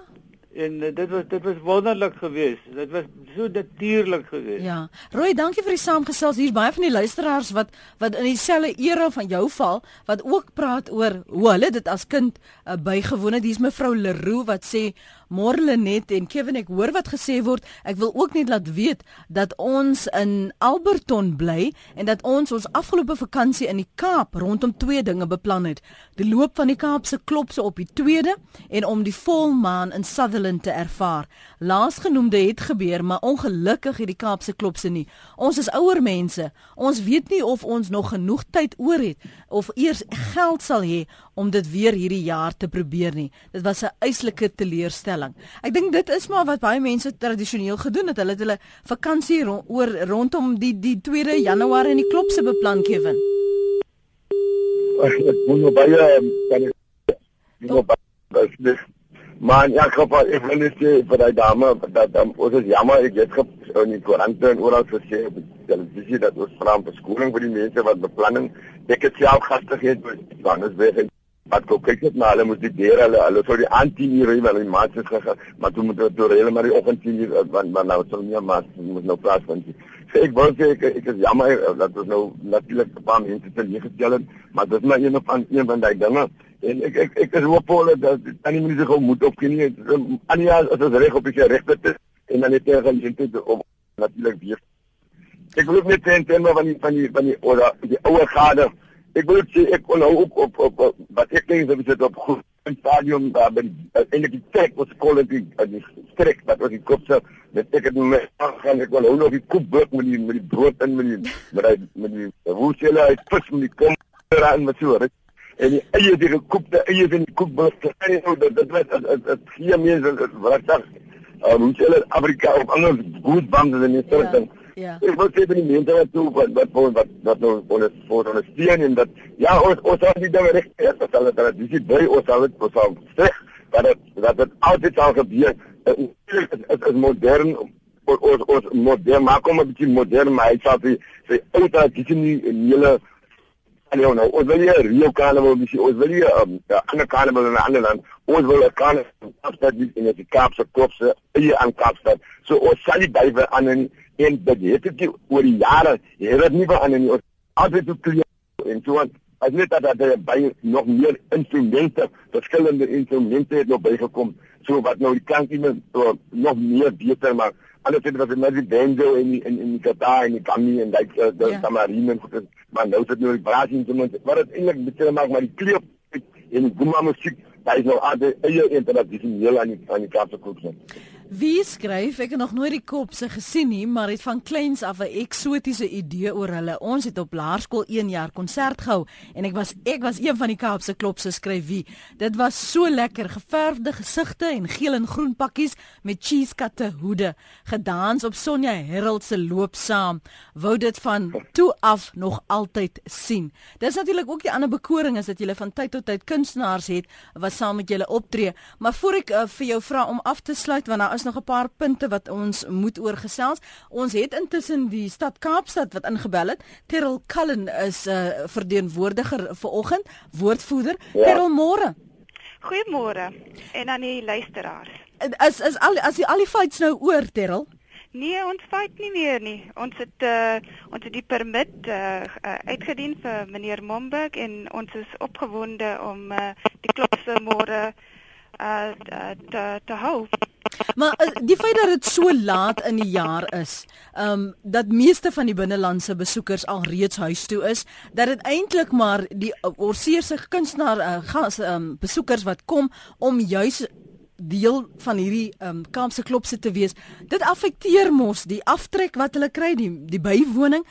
Speaker 9: en uh, dit was dit was wonderlik geweest. Dit was so natuurlik geweest.
Speaker 1: Ja. Roy, dankie vir die saamgesels. Hier's baie van die luisteraars wat wat in dieselfde era van jou val wat ook praat oor hoe hulle dit as kind uh, bygewoon het. Hier's mevrou Leroux wat sê Morlenet en Kevin ek hoor wat gesê word. Ek wil ook net laat weet dat ons in Alberton bly en dat ons ons afgelope vakansie in die Kaap rondom twee dinge beplan het. Die loop van die Kaapse klopse op die 2de en om die volmaan in Sutherland te ervaar. Laasgenoemde het gebeur, maar ongelukkig het die Kaapse klopse nie. Ons is ouer mense. Ons weet nie of ons nog genoeg tyd oor het of eers geld sal hê om dit weer hierdie jaar te probeer nie. Dit was 'n eislike teleurstelling stelling. Ek dink dit is maar wat baie mense tradisioneel gedoen het. Hulle het hulle vakansie ro oor rondom die die 2de Januarie in die klopse beplan Kevin.
Speaker 2: Ek moet nou baie ehm, kan ek nou baie Man, ja, hoop ek wil net sê vir daai dame dat um, ons is jammer ek het gep in die koerante en oral gesê op televisie dat ons vra om beskoring vir die mense wat beplanning ek het self gehad want ons weet wat kom kyk net maar hulle moet die deur hulle hulle sou die anti hier hy wel die maats het gegaan maar toe moet dit deur hele maar die oggend sien hier want maar nou sou nie maar moet nou plaas vind so ek wou sê ek, ek is jammer eh, dat ons nou natuurlik 'n paar mense te leeg gestel het maar dit is maar een van een van daai dinge. En ek ek ek is hoopvol dat aan die mense gou moet op nie Ania as ons reg op die regte is en dan net tegen gente om natuurlik weer ek wil net sê en van die van die van die ou die ouer gade ek wil sê ek kon nou op op op, wat ek dink dat dit op goed. In stadium daar ben en ek kyk wat skool het die strek wat was die kop se met ek het my gaan ek wil nou die koop brood met die met die brood in met die met die met die sê hulle hy vis met die kom en met so en die eie die gekoopte eie in die koekbrood en nou dit dit was dit gee mense wat ek sê hoe sê hulle Afrika of anders goed bande in die soort ding.
Speaker 1: Ja.
Speaker 2: Ek wil sê vir die mense wat toe wat wat wat wat, nou ons voor ons steun en dat ja ons ons sal nie dan reg is dat hulle dat dis by ons sal dit sal sê dat dit dat dit altyd sal gebeur. Dit is modern ons ons modern maak hom 'n bietjie modern maar hy sê sy ou tradisie nie hele Hallo nou, ons wil hier Rio Carnival dis ons wil hier 'n um, ander carnival in 'n ander land. Ons wil 'n carnival afstad in die Kaapse Kopse hier aan Kaapstad. So ons sal nie by verander nie en dit het dit oor die jare het dit nie verander nie. Altyd te klein en so aan. As net dat daar by nog meer instrumente, verskillende instrumente het nog bygekom, so wat nou die klankie so nog meer beter maak alles het wat met die banjo en die, en in die gitaar en die kammy en daai uh, die ja. tamarine en goed maar nou sit nou die brasie instrument maar dit eintlik beter maak maar die kleep en die gumma musiek daai is nou die eie internasionale aan die aan die Kaapse koop
Speaker 1: Wie skryf? Ek het nog nooit die kop se gesien nie, maar het van kleins af 'n eksotiese idee oor hulle. Ons het op laerskool 1 jaar konsert gehou en ek was ek was een van die Kaapse klop se skryf wie. Dit was so lekker, geverfde gesigte en geel en groen pakkies met cheese katte hoede, gedans op Sonja Herald se loop saam. Wou dit van toe af nog altyd sien. Dis natuurlik ook die ander bekoring is dat jy van tyd tot tyd kunstenaars het wat saam met julle optree. Maar voor ek uh, vir jou vra om af te sluit want is nog 'n paar punte wat ons moet oorgesels. Ons het intussen die stad Kaapstad wat ingebel het. Terrell Cullen is 'n uh, verteenwoordiger vir oggend, woordvoerder. Ja. Terrell môre.
Speaker 10: Goeiemôre en aan die luisteraars.
Speaker 1: Is is al as die al die fights nou oor Terrell?
Speaker 10: Nee, ons fight nie meer nie. Ons het uh, ons het die permit uh, uitgedien vir meneer Momberg en ons is opgewonde om uh, die klopse môre uh, te te hou.
Speaker 1: Maar uh, die feit dat dit so laat in die jaar is, ehm um, dat meeste van die binnelandse besoekers al reeds huis toe is, dat dit eintlik maar die uh, Orseerse kunstenaar uh, gas ehm um, besoekers wat kom om juis deel van hierdie ehm um, Kaapse klopse te wees. Dit affekteer mos die aftrek wat hulle kry, die die bywoning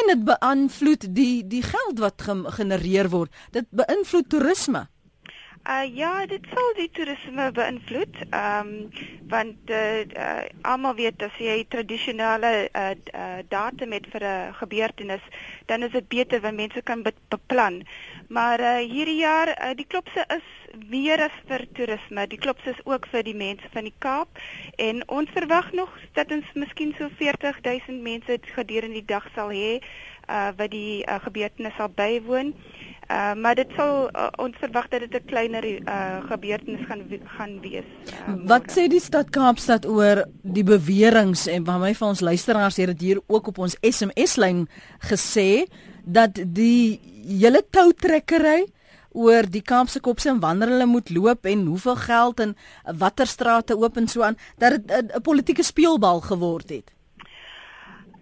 Speaker 1: en dit beïnvloed die die geld wat genereer word. Dit beïnvloed toerisme.
Speaker 10: Uh ja, dit sal die toerisme beïnvloed. Ehm um, want uh, uh almal weet as jy tradisionele uh, uh datum het vir 'n gebeurtenis, dan is dit beter want mense kan beplan. Maar uh hierdie jaar uh, die klopse is meer as vir toerisme. Die klopse is ook vir die mense van die Kaap en ons verwag nog dat ons miskien so 40000 mense gedurende die dag sal hê uh wat die uh, gebeurtenis sal bywoon. Uh, maar dit sal uh, ons verwag dat dit 'n kleiner uh, gebeurtenis gaan gaan wees.
Speaker 1: Uh, Wat sê die stad Kaapstad oor die beweringe en van my van ons luisteraars het dit hier ook op ons SMS lyn gesê dat die hele toutrekkery oor die Kaapse kopse en wanneer hulle moet loop en hoeveel geld en watter strate oop en so aan dat dit 'n politieke speelbal geword het.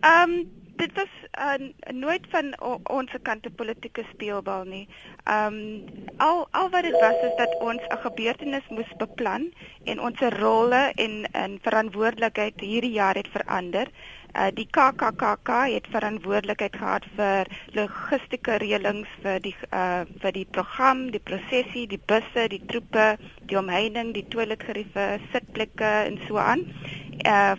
Speaker 10: Ehm um, dit was uh, nooit van ons kant 'n politieke speelbal nie. Ehm um, al al wat dit was is dat ons 'n gebeurtenis moes beplan en ons rolle en en verantwoordelikheid hierdie jaar het verander. Uh, die KKKK het verantwoordelikheid gehad vir logistieke reëlings vir die uh, vir die program, die prosessie, die busse, die troepe, die omheining, die toiletgeriewe, sitplekke en so aan uh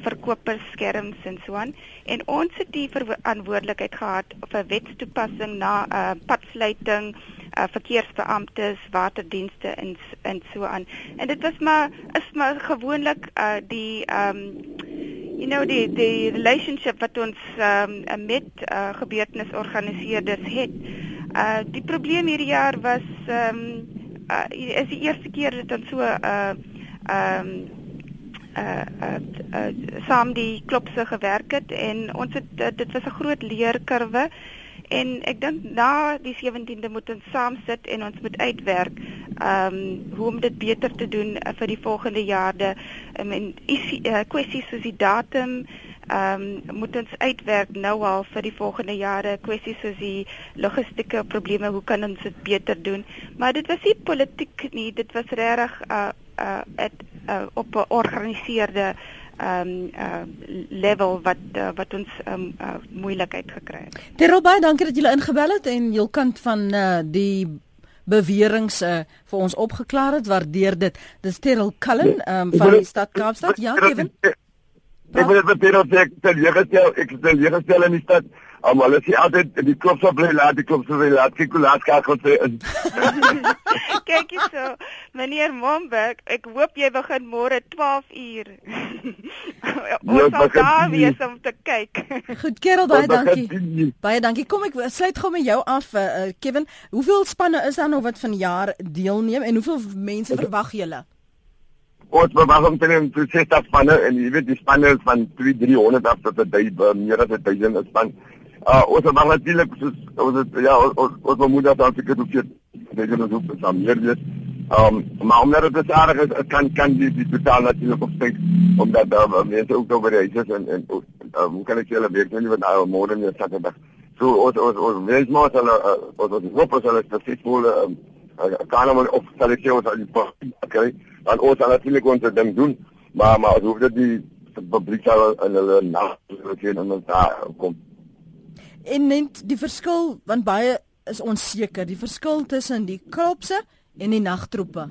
Speaker 10: verkopers skerms en so aan. En ons het die verantwoordelikheid gehad vir wetstoepassing na uh padsluiting uh verkeersbeamptes waterdienste en en so aan. En dit was maar is maar gewoonlik uh die um you know die die relationship wat ons um met uh gebeurtenisorganiseerders het. Uh die probleem hierdie jaar was um uh is die eerste keer dat ons so uh um uh uh, uh saam die klopse gewerk het en ons het uh, dit was 'n groot leerkurwe en ek dink na die 17de moet ons saam sit en ons moet uitwerk ehm um, hoe om dit beter te doen uh, vir die volgende jare um, en uh, kwessies soos die datum ehm um, moet ons uitwerk nou al vir die volgende jare. Kwessies soos die logistieke probleme hoe kan ons dit beter doen? Maar dit was nie politiek nie dit was regtig uh uh het uh, op 'n georganiseerde ehm um, uh level wat uh, wat ons um, uh, moeilikheid gekry het.
Speaker 1: Terwyl baie dankie dat julle ingebel het en jul kant van uh, die beweringe uh, vir ons opgeklaar het. Waardeer dit. Dis Terwyl Cullen um, van die stad Kaapstad. Ja, Kevin.
Speaker 2: Ek wil net baie sê ek stel leegestel, ek stel leegestel in die stad. Um, hulle sê altyd die klop sou bly laat, die klop sou bly laat, kyk hoe laat gaan gaan sê in. [LAUGHS]
Speaker 10: Kyk hier so, meneer Momberg, ek hoop jy begin môre 12 uur. [LAUGHS] Ons sal daar wees om te kyk. [LAUGHS]
Speaker 1: Goed, Kerel, baie dankie. Baie dankie. Kom ek sluit gou met jou af, uh, Kevin. Hoeveel spanne is daar nog wat van jaar deelneem en hoeveel mense verwag julle?
Speaker 2: Ons verwag omtrent 60 spanne en jy weet die spanne is van 3 300 af tot 'n duisend meer as 'n duisend span. Uh ons het maar natuurlik ja ons ons moet dat dan seker ook dit is ook saam meer wees. Um maar omdat dit aardig is, kan kan die die totaal natuurlik op steek omdat daar uh, mense ook oor die huis en en uh, hoe kan ek julle weet nie wat nou môre nie Saterdag. So ons ons ons wees maar hulle uh, ons ons hoop ons hulle um, kan ons op sê ons die okay dan ons natuurlik ons doen maar maar as hoef die publiek sal in hulle nag en dan daar kom
Speaker 1: en net die verskil want baie is onseker die verskil tussen die klopse en die nagtroepe.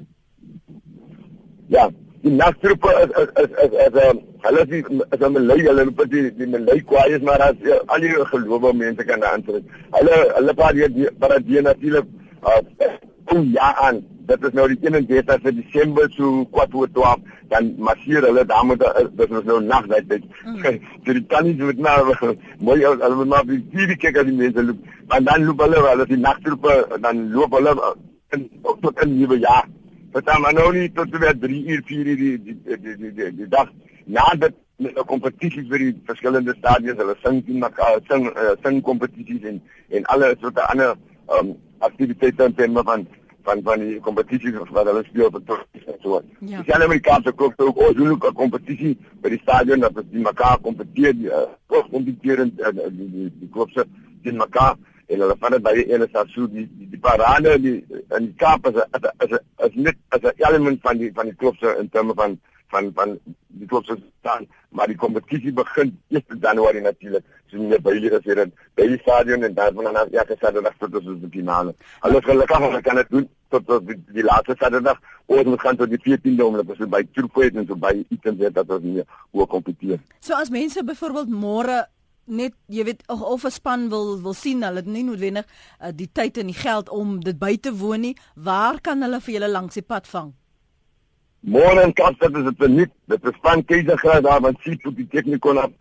Speaker 2: Ja die nagtroepe is is is is, is, um, hulle is is 'n Malay hulle loop die die Malay kwaai is maar as ja, al die gelowe mense kan aansluit hulle hulle paar die paradie natuurlik uh, ja aan. Dit is nou die 31 van Desember so kwart oor 12 dan marcheer hulle daar moet dit is nou nagtyd dit mm. [LAUGHS] die tannie moet nou mooi hulle moet maar die vier kyk as die mense loop. En dan loop hulle hulle die nagtroepe dan loop hulle in tot 'n nuwe jaar. Dit dan maar nou nie tot weer 3 uur 4 uur die die die die, die, die dag. Na dit met 'n kompetisie vir die verskillende stadiums hulle sing teen mekaar sing uh, sing kompetisies en en alle soorte ander um, aktiwiteite in terme van van van die kompetisies wat hulle speel op die en so. Ja. Die Amerikaanse klub ook ons doen ook 'n kompetisie by die stadion dat die mekaar kompeteer, die uh, kompeteer in uh, die die die klubse in mekaar en hulle van dit by die ene stad so die die, die parade die in die Kaap is is is, is net as 'n element van die van die klubse in terme van van van die klubse staan maar die kompetisie begin 1 Januarie natuurlik so by die gesê dat by die stadion en daar van dan ja gesê dat dit is die finale. Alles gelukkig ons kan dit doen tot die, die laaste Saterdag ons moet gaan tot die 14de om dat ons by Turkooid en so by iets weet dat ons nie hoe kompeteer.
Speaker 1: So as mense byvoorbeeld môre net jy weet of 'n span wil wil sien hulle het nie noodwendig uh, die tyd en die geld om dit by te woon nie waar kan hulle vir julle langs die pad vang
Speaker 2: Môre in Kaapstad is dit nie dit is van Keisergraad daar van tot die tegnikon op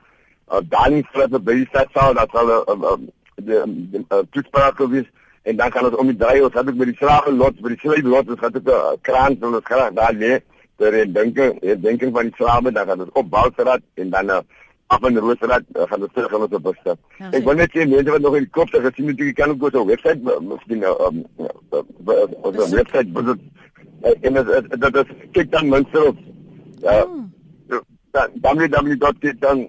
Speaker 2: uh, dan vir die besigheid sou dat hulle die toetspraak wees en dan kan ons om die draai ons het ook met die slawe lot by die slawe lot ons het 'n kraan en ons gaan daar lê ter denke denke van die slawe dan gaan ons op Boustraat en dan uh, af in Roosstraat uh, gaan ons terug gaan ons op Boustraat. Ja, ek wil net sê mense wat nog in die kop het gesien het jy kan ook op 'n webwerf miskien um, 'n webwerf besoek en dit dit is kyk dan minstens op. Ja. Hmm. www.dan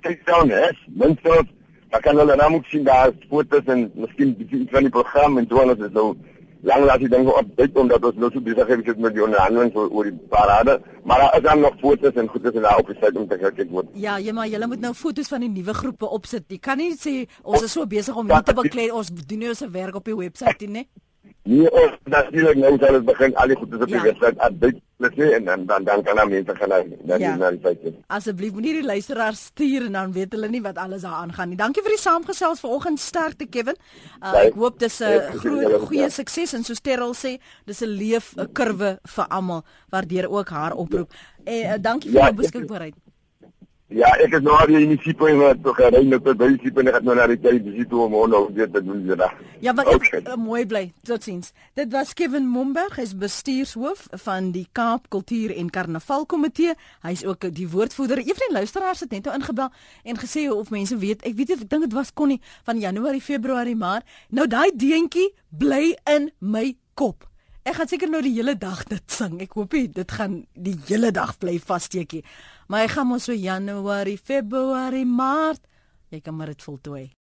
Speaker 2: kyk dan hè minstens dan kan hulle nou moet sien daar foto's en miskien iets van die program en ons is nou lang laat die dinge opdate omdat ons nou so besig is met die onderhandeling oor, oor die parade. Maar daar is dan nog foto's en goedes en daar op die site om te kyk word
Speaker 1: ja jy maar julle moet nou foto's van die nuwe groepe opsit. Jy kan nie sê ons is so besig om nie te beklei ons doen nie ons werk op die webwerf nie
Speaker 2: Nee, ons natuurlik nou sal dit begin al die goed is op die ja. webwerf uitdruk sê en dan dan dan kan dan mense gaan na na ja. die feite.
Speaker 1: Asseblief moenie die luisteraars stuur en dan weet hulle nie wat alles daar aangaan nie. Dankie vir die saamgesels vanoggend sterkte Kevin. Uh, ek hoop dis 'n groot goeie sukses en so Sterrel sê dis 'n leef 'n kurwe vir almal waardeur ook haar oproep. Ja. En uh, dankie vir ja, jou beskikbaarheid. Ek,
Speaker 2: Ja, ek is nou al in die sipo en wat gery nou tot by die sipo en ek het nou na die tyd die sipo om nou weer te doen die dag.
Speaker 1: Ja, wat okay. uh, mooi bly. Totsiens. Dit was Kevin Momberg, hy's bestuurshoof van die Kaap Kultuur en Karnaval Komitee. Hy's ook die woordvoerder. Een van die luisteraars het net nou ingebel en gesê of mense weet, ek weet ek dink dit was Connie van Januarie, Februarie, Maart. Nou daai deentjie bly in my kop. Ek gaan seker nou die hele dag dit sing. Ek hoop dit gaan die hele dag bly vassteekie. Maar ek gaan mos so Januarie, Februarie, Maart. Jy kan maar dit voltooi.